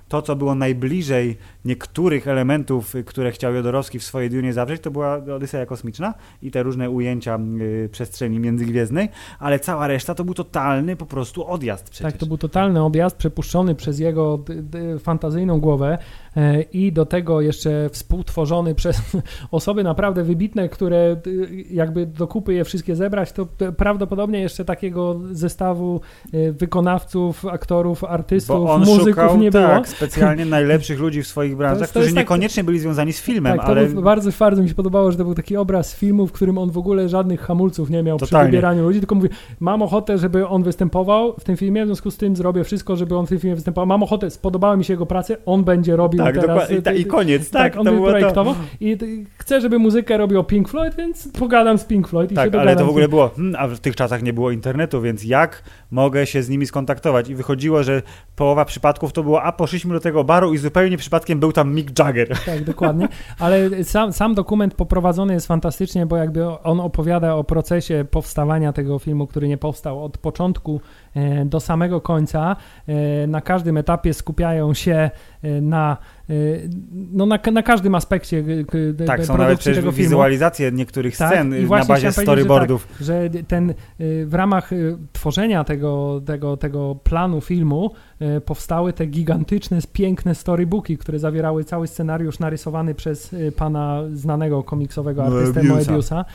A: to, co było najbliżej niektórych elementów, y, które chciał Jodorowski w swojej Dunie zawrzeć, to była Odyseja Kosmiczna i te różne ujęcia y, przestrzeni międzygwiezdnej, ale cała reszta to był totalny po prostu odjazd przecież.
B: Tak, to był totalny objazd przepuszczony przez jego fantazyjną głowę e, i do tego jeszcze współtworzony przez (laughs) osoby naprawdę wybitne, które jakby do kupy je wszystkie zebrać, to prawdopodobnie jeszcze takiego zestawu e, wykonawców, aktorów, artystów, muzyków szukał, nie było.
A: Tak, specjalnie najlepszych ludzi w swoich branżach, to jest, to którzy niekoniecznie tak, byli związani z filmem,
B: tak,
A: ale...
B: Bardzo, bardzo mi się podobało, że to był taki obraz filmu, w którym on w ogóle żadnych hamulców nie miał Totalnie. przy wybieraniu ludzi, tylko mówi, mam ochotę, żeby on występował w tym filmie, w związku z tym zrobię wszystko, żeby on w tym filmie występował. Mam ochotę, spodobała mi się jego praca, on będzie robił
A: tak,
B: teraz...
A: I, ta, I koniec, tak.
B: tak on to projektował to. i chcę, żeby muzykę robił Pink Floyd, więc pogadam z Pink Floyd i
A: tak,
B: się
A: ale to w ogóle było, hmm, a w tych czasach nie było internetu, więc jak mogę się z nimi skontaktować? I wychodziło, że połowa przypadków to było, a poszliśmy do tego baru i zupełnie przypadkiem był tam Mick Jagger. (laughs)
B: Tak, dokładnie. Ale sam, sam dokument poprowadzony jest fantastycznie, bo jakby on opowiada o procesie powstawania tego filmu, który nie powstał od początku do samego końca. E, na każdym etapie skupiają się e, na no na, na każdym aspekcie
A: tak, są nawet przecież tego wizualizacje filmu. niektórych tak, scen na bazie storyboardów.
B: Że, tak, że, ten w ramach tworzenia tego, tego, tego planu filmu powstały te gigantyczne, piękne storybooki, które zawierały cały scenariusz narysowany przez pana znanego komiksowego artystę Moebiusa. Moebiusa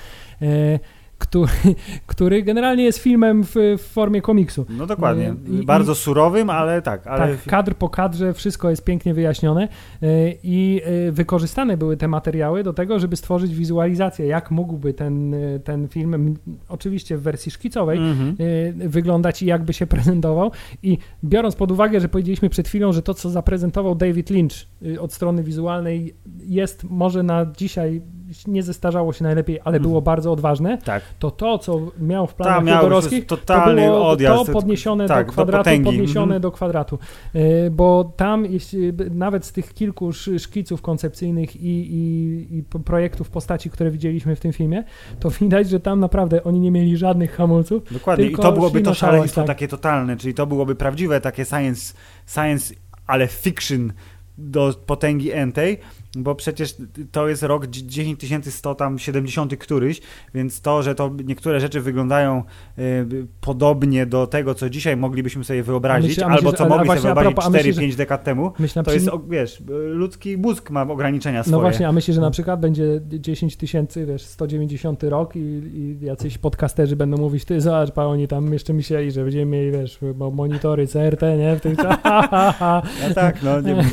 B: który, (laughs) który generalnie jest filmem w, w, formie komiksu.
A: No dokładnie. I, Bardzo i, surowym, ale tak. Ale...
B: Tak, kadr po kadrze wszystko jest pięknie wyjaśnione e, i e, wykorzystane były te materiały do tego, żeby stworzyć wizualizację, jak mógłby ten, e, ten film, oczywiście w wersji szkicowej, mm-hmm. wyglądać i jakby się (laughs) prezentował. I biorąc pod uwagę, że powiedzieliśmy przed chwilą, że to, co zaprezentował David Lynch od strony wizualnej jest może na dzisiaj nie zestarzało się najlepiej, ale było mhm. bardzo odważne,
A: tak.
B: to to, co miał w planach Jodorowskich, to było
A: odjazd,
B: to podniesione tak, do kwadratu, do podniesione mhm. do kwadratu. E, bo tam jeśli, nawet z tych kilku szkiców koncepcyjnych i, i, i projektów postaci, które widzieliśmy w tym filmie, to widać, że tam naprawdę oni nie mieli żadnych hamulców.
A: Dokładnie i to byłoby to szaleństwo tak. takie totalne, czyli to byłoby prawdziwe takie science, science ale fiction do potęgi entej, bo przecież to jest rok 10100 tam 70 któryś, więc to, że to niektóre rzeczy wyglądają y, podobnie do tego, co dzisiaj moglibyśmy sobie wyobrazić, myślę, albo myślę, co mogli sobie wyobrazić 4-5 dekad temu, myślę, to jest, wiesz, ludzki mózg ma ograniczenia no swoje.
B: No właśnie, a myślę, że na przykład będzie 10 tysięcy, wiesz, 190 rok i, i jacyś podcasterzy będą mówić, ty zobacz, pa, oni tam jeszcze myśleli, że będziemy mieli, wiesz, monitory CRT, nie, w tych
A: czasach. (laughs) No tak, no, nie,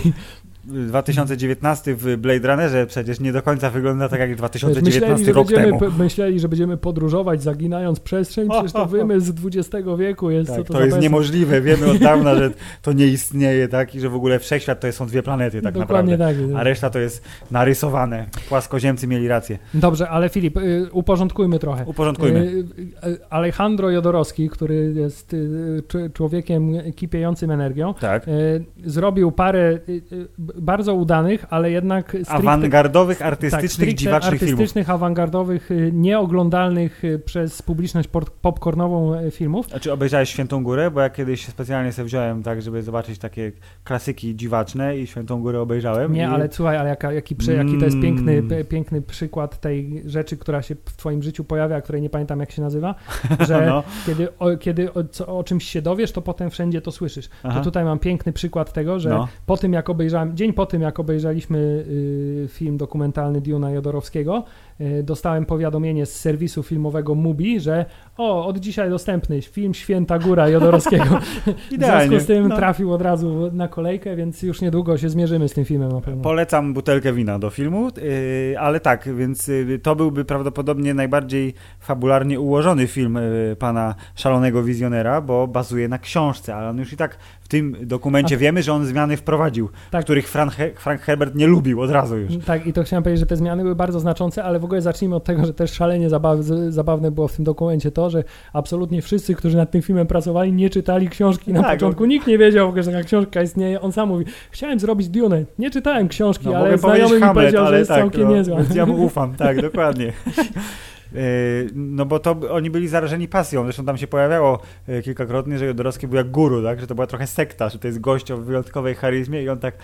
A: 2019 w Blade Runnerze przecież nie do końca wygląda tak jak 2019 myśleli, rok
B: temu.
A: Myśleli,
B: że będziemy podróżować zaginając przestrzeń, przecież to (laughs) wymysł z XX wieku jest.
A: Tak,
B: to,
A: to jest niemożliwe, wiemy od dawna, że (laughs) to nie istnieje, tak, i że w ogóle wszechświat to są dwie planety tak Dokładnie naprawdę, tak, a reszta to jest narysowane. Płaskoziemcy mieli rację.
B: Dobrze, ale Filip, y, uporządkujmy trochę.
A: Uporządkujmy. Y,
B: y, Alejandro Jodorowski, który jest człowiekiem kipiejącym energią,
A: tak.
B: zrobił parę bardzo udanych, ale jednak stricte,
A: Awangardowych,
B: tak,
A: artystycznych,
B: stricte
A: dziwacznych filmów.
B: artystycznych, awangardowych, y, nieoglądalnych y, przez publiczność popcornową y, filmów.
A: A czy obejrzałeś Świętą Górę? Bo ja kiedyś specjalnie sobie wziąłem tak, żeby zobaczyć takie klasyki dziwaczne i Świętą Górę obejrzałem.
B: Nie,
A: i...
B: ale słuchaj, ale jaka, jaki, jaki to jest
A: Mm.
B: piękny, p- piękny przykład tej rzeczy, która się w twoim życiu pojawia, której nie pamiętam jak się nazywa, (laughs) że
A: No.
B: kiedy, o, kiedy o, co, o czymś się dowiesz, to potem wszędzie to słyszysz.
A: Aha.
B: To tutaj mam piękny przykład tego, że
A: No.
B: po tym jak obejrzałem, dzień po tym jak obejrzeliśmy y, film dokumentalny Duna Jodorowskiego, dostałem powiadomienie z serwisu filmowego Mubi, że o, od dzisiaj dostępny film Święta Góra Jodorowskiego. (laughs) w
A: Idealnie.
B: związku z tym
A: No.
B: trafił od razu na kolejkę, więc już niedługo się zmierzymy z tym filmem na pewno.
A: Polecam butelkę wina do filmu, yy, ale tak, więc yy, to byłby prawdopodobnie najbardziej fabularnie ułożony film yy, pana szalonego wizjonera, bo bazuje na książce, ale on już i tak w tym dokumencie
B: A-
A: wiemy, że on zmiany wprowadził,
B: Tak.
A: których Frank, Frank Herbert nie lubił od razu już.
B: Tak, i to chciałem powiedzieć, że te zmiany były bardzo znaczące, ale w ogóle zacznijmy od tego, że też szalenie zabaw, zabawne było w tym dokumencie to, że absolutnie wszyscy, którzy nad tym filmem pracowali, nie czytali książki na
A: Tak,
B: początku. Nikt nie wiedział w ogóle, że taka książka istnieje. On sam mówi, chciałem zrobić Dune, nie czytałem książki,
A: No,
B: ale znajomy mi
A: Hamlet,
B: powiedział, że jest
A: tak,
B: całkiem
A: no,
B: niezła.
A: Ja mu ufam, (laughs) tak, dokładnie. Yy, No bo to oni byli zarażeni pasją, zresztą tam się pojawiało yy, kilkakrotnie, że Jodorowski był jak guru, tak? że to była trochę sekta, że to jest gość o wyjątkowej charyzmie i on tak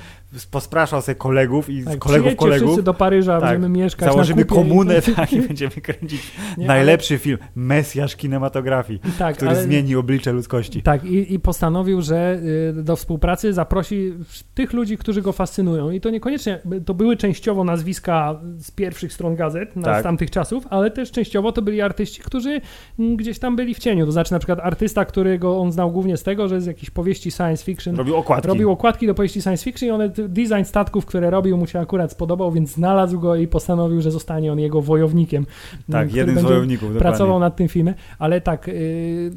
A: pospraszał sobie kolegów i
B: Tak,
A: kolegów kolegów.
B: wszyscy do Paryża,
A: Tak,
B: będziemy mieszkać
A: Założymy komunę
B: i... (laughs)
A: tak, i będziemy kręcić
B: Nie,
A: najlepszy film, mesjasz kinematografii,
B: ale, tak,
A: który
B: ale,
A: zmieni oblicze ludzkości.
B: Tak, i, i postanowił, że y, do współpracy zaprosi tych ludzi, którzy go fascynują. I to niekoniecznie, to były częściowo nazwiska z pierwszych stron gazet na,
A: Tak.
B: z tamtych czasów, ale też częściowo to byli artyści, którzy mm, gdzieś tam byli w cieniu. To znaczy na przykład artysta, którego on znał głównie z tego, że z jakichś powieści science fiction
A: Robił okładki.
B: Robił okładki do powieści science fiction i one, design statków, które robił, mu się akurat spodobał, więc znalazł go i postanowił, że zostanie on jego wojownikiem.
A: tak,
B: który
A: jeden z wojowników. Dokładnie.
B: Pracował nad tym filmem, ale tak, yy,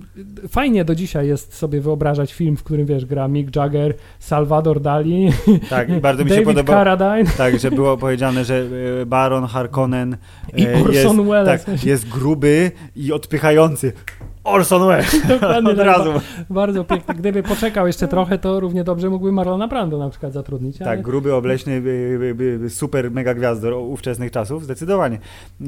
B: fajnie do dzisiaj jest sobie wyobrażać film, w którym wiesz, gra Mick Jagger, Salvador Dali,
A: Tak, i bardzo mi się
B: David
A: podoba.
B: Carradine
A: Tak, że było powiedziane, że e, Baron Harkonnen
B: i
A: e,
B: Orson
A: jest,
B: Welles.
A: tak, jest gruby i odpychający. Orson Welles (laughs)
B: Dokładnie
A: od
B: tak,
A: razu.
B: Bardzo. Gdyby poczekał jeszcze trochę, to równie dobrze mógłby Marlona Brando na przykład zatrudnić. ale-
A: Tak, gruby, obleśny, super mega gwiazdor ówczesnych czasów, zdecydowanie.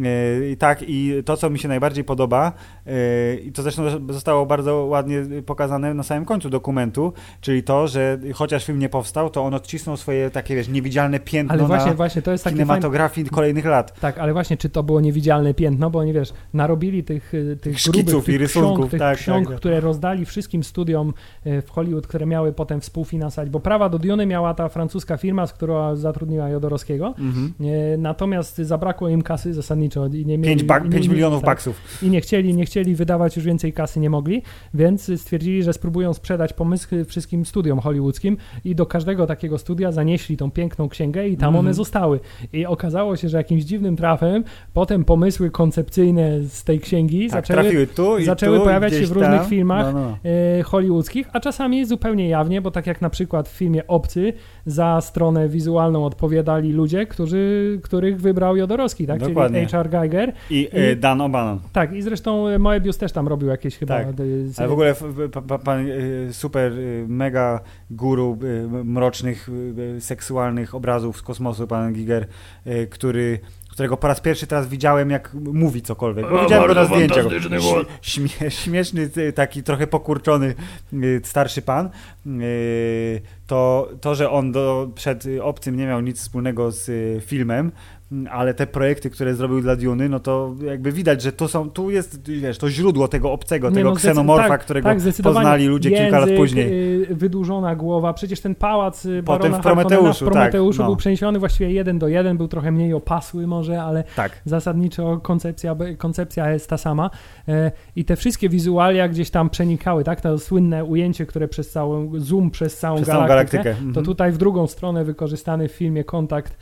A: E, I tak, i to, co mi się najbardziej podoba, e, i to zresztą zostało bardzo ładnie pokazane na samym końcu dokumentu, czyli to, że chociaż film nie powstał, to on odcisnął swoje takie, wiesz, niewidzialne piętno
B: Ale właśnie,
A: na
B: właśnie, to jest
A: kinematografii kolejnych lat.
B: Tak, ale właśnie, czy to było niewidzialne piętno, bo oni wiesz, narobili tych, y, tych
A: Szkiców
B: grubych, tych
A: i rysunków,
B: ksiąg, tych
A: tak,
B: ksiąg,
A: tak.
B: które rozdali wszystkim studiom y, w Hollywood, które miały potem współfinansować, bo prawa do Dune miała ta francuska firma, z którą zatrudniła Jodorowskiego,
A: Mhm.
B: y, natomiast zabrakło im kasy zasadniczo i nie mieli...
A: 5, bak,
B: i nie-
A: pięć
B: nie-
A: milionów
B: tak,
A: baksów.
B: I nie chcieli, nie chcieli wydawać już więcej kasy, nie mogli, więc stwierdzili, że spróbują sprzedać pomysły wszystkim studiom hollywoodzkim i do każdego takiego studia zanieśli tą piękną księgę i tam
A: Mhm.
B: one zostały. I okazało się, że jakimś dziwnym trafem potem pomysły koncepcyjne z tej księgi
A: Tak,
B: zaczęły,
A: tu i
B: zaczęły
A: tu,
B: pojawiać
A: i
B: się w różnych
A: tam.
B: filmach.
A: No, no.
B: e, hollywoodzkich, a czasami zupełnie jawnie, bo tak jak na przykład w filmie Obcy za stronę wizualną odpowiadali ludzie, którzy, których wybrał Jodorowski, tak?
A: Dokładnie.
B: czyli H.R. Geiger.
A: I e, Dan O'Bannon.
B: Tak, i zresztą Moebius też tam robił jakieś chyba...
A: Tak. Ale w ogóle pan e, super mega guru mrocznych, seksualnych obrazów z kosmosu, pan Giger, który którego po raz pierwszy teraz widziałem, jak mówi cokolwiek. Bo widziałem go na zdjęciach. Śmie, śmieszny, taki trochę pokurczony e, starszy pan. E, To, to że on do, przed Obcym nie miał nic wspólnego z e, filmem, ale te projekty, które zrobił dla Duny, no to jakby widać, że tu są, tu jest, wiesz, to źródło tego obcego,
B: Nie,
A: tego
B: no,
A: ksenomorfa,
B: tak,
A: którego
B: tak,
A: poznali ludzie kilka lat
B: Język,
A: później.
B: y, wydłużona głowa, przecież ten pałac y,
A: Potem w Prometeuszu,
B: w Prometeuszu
A: tak, no.
B: był przeniesiony właściwie jeden do jeden, był trochę mniej opasły może, ale
A: Tak.
B: zasadniczo koncepcja, koncepcja jest ta sama e, i te wszystkie wizualia gdzieś tam przenikały, tak, to słynne ujęcie, które przez całą, zoom przez całą
A: Przez całą
B: galaktykę,
A: galaktykę.
B: to
A: Mhm.
B: tutaj w drugą stronę wykorzystany w filmie Kontakt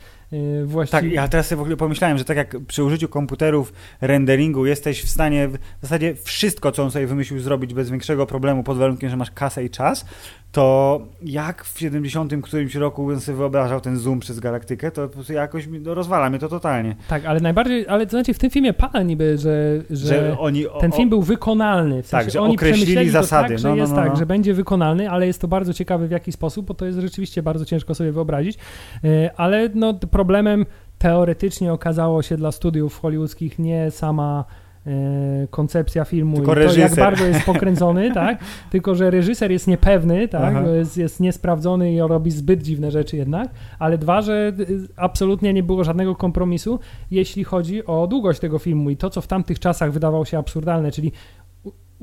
B: właściwie...
A: Tak, ja teraz sobie w ogóle pomyślałem, że tak jak przy użyciu komputerów renderingu jesteś w stanie w zasadzie wszystko, co on sobie wymyślił zrobić bez większego problemu pod warunkiem, że masz kasę i czas, to jak w 70 którymś roku bym sobie wyobrażał ten zoom przez galaktykę, to po prostu jakoś mi, no, rozwala mnie to totalnie.
B: Tak, ale najbardziej, ale to znaczy w tym filmie pada niby, że, że,
A: Że oni... o-
B: ten film był wykonalny. W sensie
A: Tak, że
B: oni
A: określili zasady.
B: Tak, że
A: No, no,
B: jest
A: no,
B: tak,
A: no.
B: że będzie wykonalny, ale jest to bardzo ciekawe w jaki sposób, bo to jest rzeczywiście bardzo ciężko sobie wyobrazić. E, Ale no, t- problemem teoretycznie okazało się dla studiów hollywoodzkich nie sama e, koncepcja filmu
A: Tylko
B: i to, jak
A: reżyser.
B: bardzo jest pokręcony, (laughs) tak? Tylko, że reżyser jest niepewny, tak? Jest, jest niesprawdzony i robi zbyt dziwne rzeczy jednak, ale dwa, że y, absolutnie nie było żadnego kompromisu, jeśli chodzi o długość tego filmu i to, co w tamtych czasach wydawało się absurdalne, czyli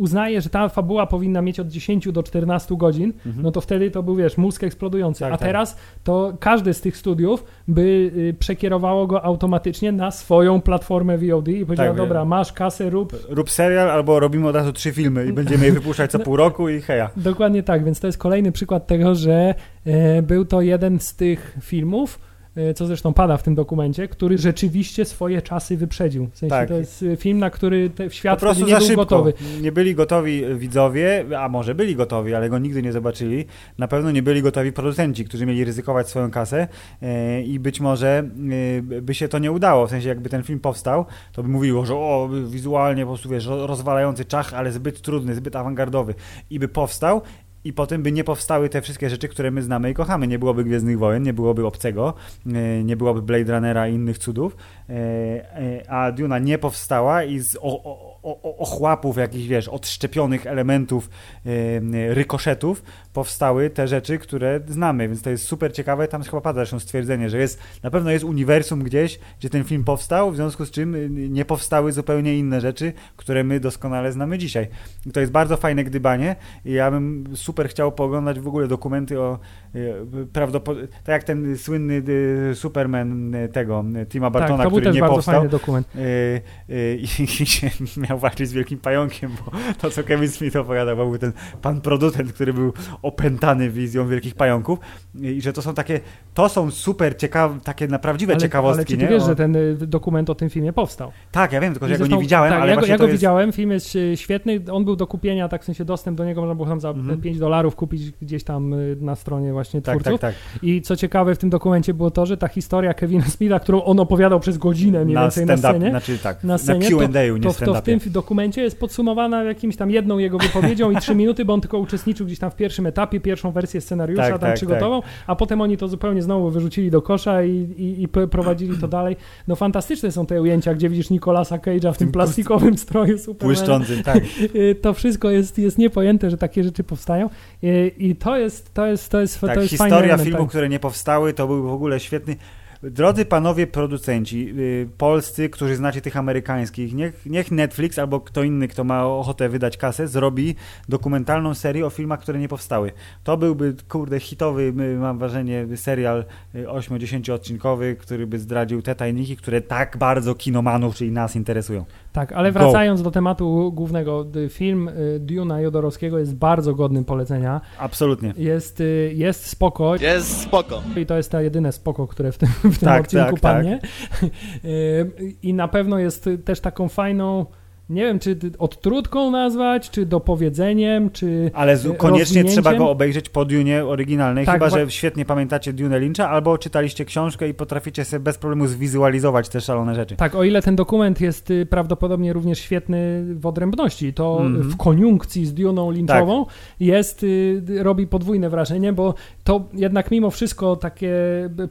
B: uznaje, że ta fabuła powinna mieć od 10 do 14 godzin,
A: Mhm.
B: no to wtedy to był, wiesz, mózg eksplodujący.
A: Tak,
B: A
A: tak.
B: teraz to każdy z tych studiów by y, przekierowało go automatycznie na swoją platformę VOD i powiedział,
A: Tak,
B: dobra, masz kasę, rób.
A: Rób serial, albo robimy od razu trzy filmy i będziemy je wypuszczać co pół roku i heja.
B: Dokładnie tak, więc to jest kolejny przykład tego, że e, był to jeden z tych filmów, co zresztą pada w tym dokumencie, który rzeczywiście swoje czasy wyprzedził. W sensie
A: Tak.
B: to jest e, film, na który te,
A: Po
B: świat wtedy nie był
A: szybko.
B: gotowy.
A: Nie byli gotowi widzowie, a może byli gotowi, ale go nigdy nie zobaczyli. Na pewno nie byli gotowi producenci, którzy mieli ryzykować swoją kasę e, i być może by się to nie udało. W sensie jakby ten film powstał, to by mówiło, że o, wizualnie po prostu wiesz, ro- rozwalający czach, ale zbyt trudny, zbyt awangardowy. I by powstał i potem by nie powstały te wszystkie rzeczy, które my znamy i kochamy. Nie byłoby Gwiezdnych Wojen, nie byłoby Obcego, e, nie byłoby Blade Runnera i innych cudów, e, e, a Duna nie powstała i z o, o, ochłapów jakichś, wiesz, odszczepionych elementów, e, rykoszetów powstały te rzeczy, które znamy, więc to jest super ciekawe. Tam chyba pada zresztą stwierdzenie, że jest, na pewno jest uniwersum gdzieś, gdzie ten film powstał, w związku z czym y, nie powstały zupełnie inne rzeczy, które my doskonale znamy dzisiaj. I to jest bardzo fajne gdybanie i ja bym super chciał pooglądać w ogóle dokumenty o prawdopodobnie, tak jak ten słynny y, Superman y, tego, y, Tima Bartona,
B: tak, to był
A: który
B: też
A: nie
B: bardzo
A: powstał.
B: fajny dokument.
A: Y, y, (laughs) i się miał walczyć z wielkim pająkiem, bo to, co Kevin Smith opowiadał, był ten pan producent, który był opętany wizją wielkich pająków i że to są takie, to są super ciekawe, takie na prawdziwe
B: Ale,
A: ciekawostki,
B: ale czy ty
A: nie?
B: wiesz,
A: O-
B: że ten y, dokument o tym filmie powstał?
A: Tak, ja wiem, tylko że ja go nie widziałem,
B: tak,
A: ale
B: ja go, ja
A: to
B: go
A: jest...
B: widziałem, film jest y, świetny, on był do kupienia, tak w sensie dostęp do niego można było tam za
A: Mhm.
B: 5 dolarów kupić gdzieś tam y, na stronie właśnie
A: Tak,
B: twórców.
A: tak, tak.
B: I co ciekawe w tym dokumencie było to, że ta historia Kevina Smitha, którą on opowiadał przez godzinę mniej
A: Na
B: więcej na scenie,
A: znaczy tak,
B: na
A: na,
B: scenie,
A: Q&A, nie
B: to, to w
A: stand-upie.
B: Tym dokumencie jest podsumowana jakimś tam jedną jego wypowiedzią i trzy (laughs) minuty, bo on tylko uczestniczył gdzieś tam w pierwszym etapie, pierwszą wersję scenariusza
A: Tak,
B: tam
A: tak,
B: przygotował, a potem oni to zupełnie znowu wyrzucili do kosza i, i, i prowadzili to (clears throat) dalej. No fantastyczne są te ujęcia, gdzie widzisz Nicolasa Cage'a w tym plastikowym stroju Supermana.
A: Błyszczącym, tak. (laughs)
B: Y, To wszystko jest, jest niepojęte, że takie rzeczy powstają Y, i to jest, to jest, to jest,
A: tak
B: to jest fajny
A: historia
B: element,
A: filmów,
B: tak.
A: które nie powstały, to był w ogóle świetny. Drodzy panowie producenci, y, polscy, którzy znacie tych amerykańskich, niech, niech Netflix albo kto inny, kto ma ochotę wydać kasę, zrobi dokumentalną serię o filmach, które nie powstały. To byłby, kurde, hitowy, y, mam wrażenie, serial y, 8-10 odcinkowy, który by zdradził te tajniki, które tak bardzo kinomanów, czyli nas interesują.
B: Tak, ale
A: Go.
B: wracając do tematu głównego, y, film y, Duna Jodorowskiego jest bardzo godnym polecenia.
A: Absolutnie.
B: Jest, y, jest spoko
C: Jest spoko.
B: i to jest ta jedyne spoko, które w tym, w tym
A: Tak,
B: odcinku
A: tak,
B: padnie. Y, I na pewno jest też taką fajną, nie wiem, czy odtrutką nazwać, czy dopowiedzeniem, czy
A: Ale z,
B: y,
A: koniecznie trzeba go obejrzeć po Dunie oryginalnej,
B: Tak,
A: chyba że świetnie pamiętacie Dune Lyncha, albo czytaliście książkę i potraficie sobie bez problemu zwizualizować te szalone rzeczy.
B: Tak, o ile ten dokument jest y, prawdopodobnie również świetny w odrębności, to
A: Mhm.
B: w koniunkcji z Duną Lynchową
A: Tak.
B: jest, y, robi podwójne wrażenie, bo to jednak mimo wszystko takie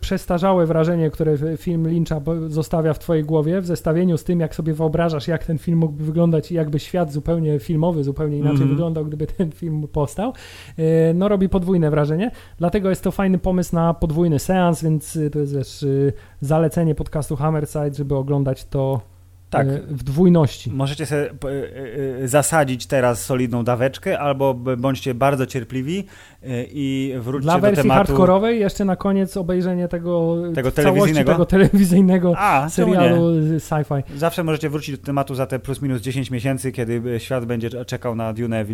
B: przestarzałe wrażenie, które film Lyncha zostawia w twojej głowie, w zestawieniu z tym, jak sobie wyobrażasz, jak ten film mógłby wyglądać i jakby świat zupełnie filmowy, zupełnie inaczej
A: Mhm.
B: wyglądał, gdyby ten film powstał, y, no robi podwójne wrażenie. Dlatego jest to fajny pomysł na podwójny seans, więc y, to jest wiesz, y, zalecenie podcastu Hammerside, żeby oglądać to
A: Tak.
B: y, w dwójności.
A: Możecie sobie y, y, zasadzić teraz solidną daweczkę, albo bądźcie bardzo cierpliwi i wróćcie
B: Dla
A: do
B: wersji
A: tematu...
B: hardkorowej jeszcze na koniec obejrzenie tego,
A: Tego telewizyjnego?
B: tego telewizyjnego
A: A,
B: serialu sci-fi.
A: Zawsze możecie wrócić do tematu za te plus minus 10 miesięcy, kiedy świat będzie czekał na Dune E,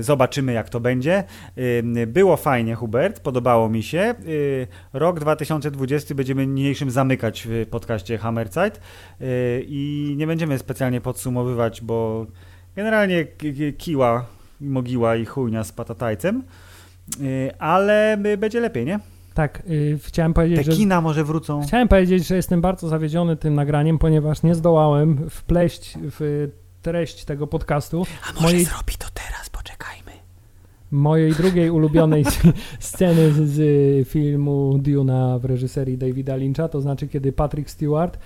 A: zobaczymy, jak to będzie. E, było fajnie, Hubert, podobało mi się. E, rok 2020 będziemy niniejszym zamykać w podcaście Hammerzeit i nie będziemy specjalnie podsumowywać, bo generalnie kiła, mogiła i chujnia z patatajcem, ale będzie lepiej, nie?
B: Tak, yy, chciałem powiedzieć,
A: Te kina może wrócą.
B: Chciałem powiedzieć, że jestem bardzo zawiedziony tym nagraniem, ponieważ nie zdołałem wpleść w treść tego podcastu.
A: A może mojej... zrobi to teraz, poczekajmy.
B: Mojej drugiej ulubionej (laughs) sceny z filmu Duna w reżyserii Davida Lyncha, to znaczy kiedy Patrick Stewart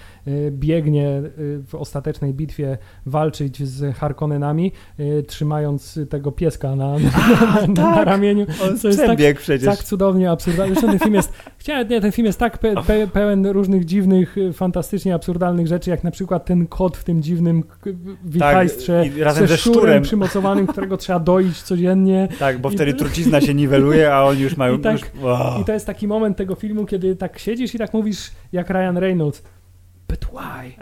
B: biegnie y, w ostatecznej bitwie walczyć z Harkonnenami, y, trzymając tego pieska na, na,
A: A, (laughs) na, tak.
B: na ramieniu.
A: On co jest tak, przecież.
B: tak cudownie absurdalny. Zresztą ten film jest, (laughs) chciałem, nie, ten film jest tak pe, pe, pełen różnych dziwnych, fantastycznie absurdalnych rzeczy, jak na przykład ten kot w tym dziwnym wichajstrze
A: tak, razem ze szczurem, szczurem
B: przymocowanym, którego trzeba doić codziennie.
A: Tak, bo wtedy I, trucizna się niweluje, a oni już mają...
B: I, tak,
A: już,
B: wow. I to jest taki moment tego filmu, kiedy tak siedzisz i tak mówisz jak Ryan Reynolds but why?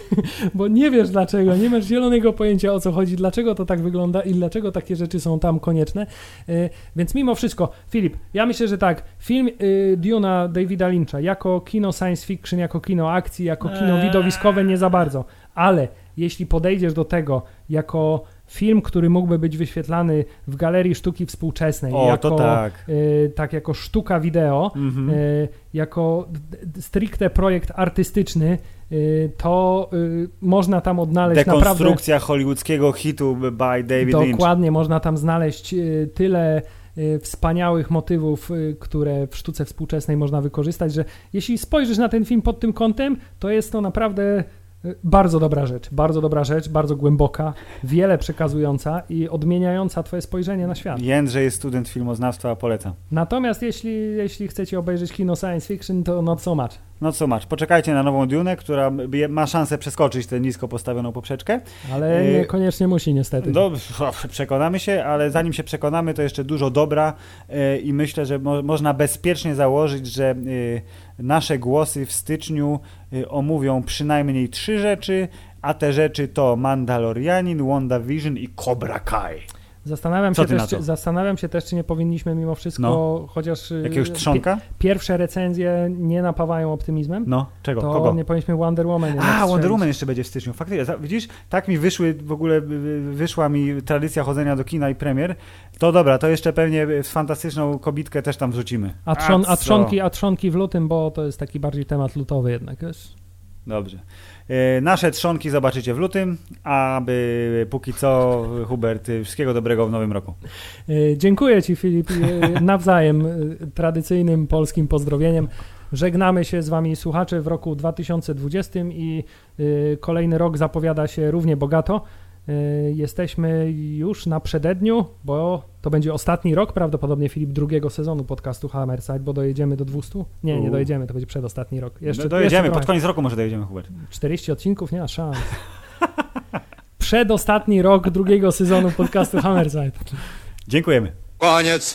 B: (laughs) Bo nie wiesz dlaczego, nie masz zielonego pojęcia o co chodzi, dlaczego to tak wygląda i dlaczego takie rzeczy są tam konieczne. Y, więc mimo wszystko, Filip, ja myślę, że tak, film y, Duna Davida Lyncha jako kino science fiction, jako kino akcji, jako kino eee. widowiskowe nie za bardzo, ale jeśli podejdziesz do tego jako film, który mógłby być wyświetlany w Galerii Sztuki Współczesnej,
A: o,
B: jako,
A: tak.
B: Y, tak jako sztuka wideo, mm-hmm. y, jako stricte projekt artystyczny, to y, można tam odnaleźć
A: Dekonstrukcja
B: naprawdę...
A: hollywoodzkiego hitu by David
B: Dokładnie,
A: Lynch.
B: Dokładnie, można tam znaleźć y, tyle y, wspaniałych motywów, które w sztuce współczesnej można wykorzystać, że jeśli spojrzysz na ten film pod tym kątem, to jest to naprawdę bardzo dobra rzecz, bardzo dobra rzecz, bardzo głęboka, wiele przekazująca i odmieniająca twoje spojrzenie na świat.
A: Jędrzej jest student filmoznawstwa, polecam.
B: Natomiast jeśli, jeśli chcecie obejrzeć kino science fiction, to not so much.
A: Not so much. Poczekajcie na nową Dune, która ma szansę przeskoczyć tę nisko postawioną poprzeczkę.
B: Ale y, niekoniecznie musi niestety.
A: Do, przekonamy się, ale zanim się przekonamy, to jeszcze dużo dobra y, i myślę, że mo można bezpiecznie założyć, że y, nasze głosy w styczniu omówią przynajmniej trzy rzeczy, a te rzeczy to Mandalorianin, WandaVision i Cobra Kai.
B: Zastanawiam się, też, czy, zastanawiam się też, czy nie powinniśmy mimo wszystko, no. chociaż
A: y, jakiegoś trzonka?
B: pierwsze recenzje nie napawają optymizmem.
A: No, czego?
B: To
A: Kogo?
B: nie powinniśmy Wonder Woman.
A: A, Wonder Woman jeszcze będzie w styczniu. Faktycznie, widzisz, tak mi wyszły, w ogóle wyszła mi tradycja chodzenia do kina i premier. To dobra, to jeszcze pewnie fantastyczną kobitkę też tam wrzucimy.
B: A, trzon, a, trzonki, a trzonki w lutym, bo to jest taki bardziej temat lutowy jednak, wiesz?
A: Dobrze. E, nasze trzonki zobaczycie w lutym, aby póki co, Hubert, wszystkiego dobrego w nowym roku.
B: E, dziękuję Ci, Filip. E, nawzajem tradycyjnym polskim pozdrowieniem. Żegnamy się z Wami, słuchacze, w roku 2020 i kolejny rok zapowiada się równie bogato. Y, jesteśmy już na przededniu, bo to będzie ostatni rok prawdopodobnie Filip drugiego sezonu podcastu Hammerside, bo dojedziemy do 200? Nie, nie dojedziemy, to będzie przedostatni rok.
A: Jeszcze, no dojedziemy, jeszcze pod koniec roku może dojedziemy, Hubert.
B: 40 odcinków, nie ma szans. Przedostatni rok drugiego sezonu podcastu Hammerside.
A: Dziękujemy.
C: Koniec.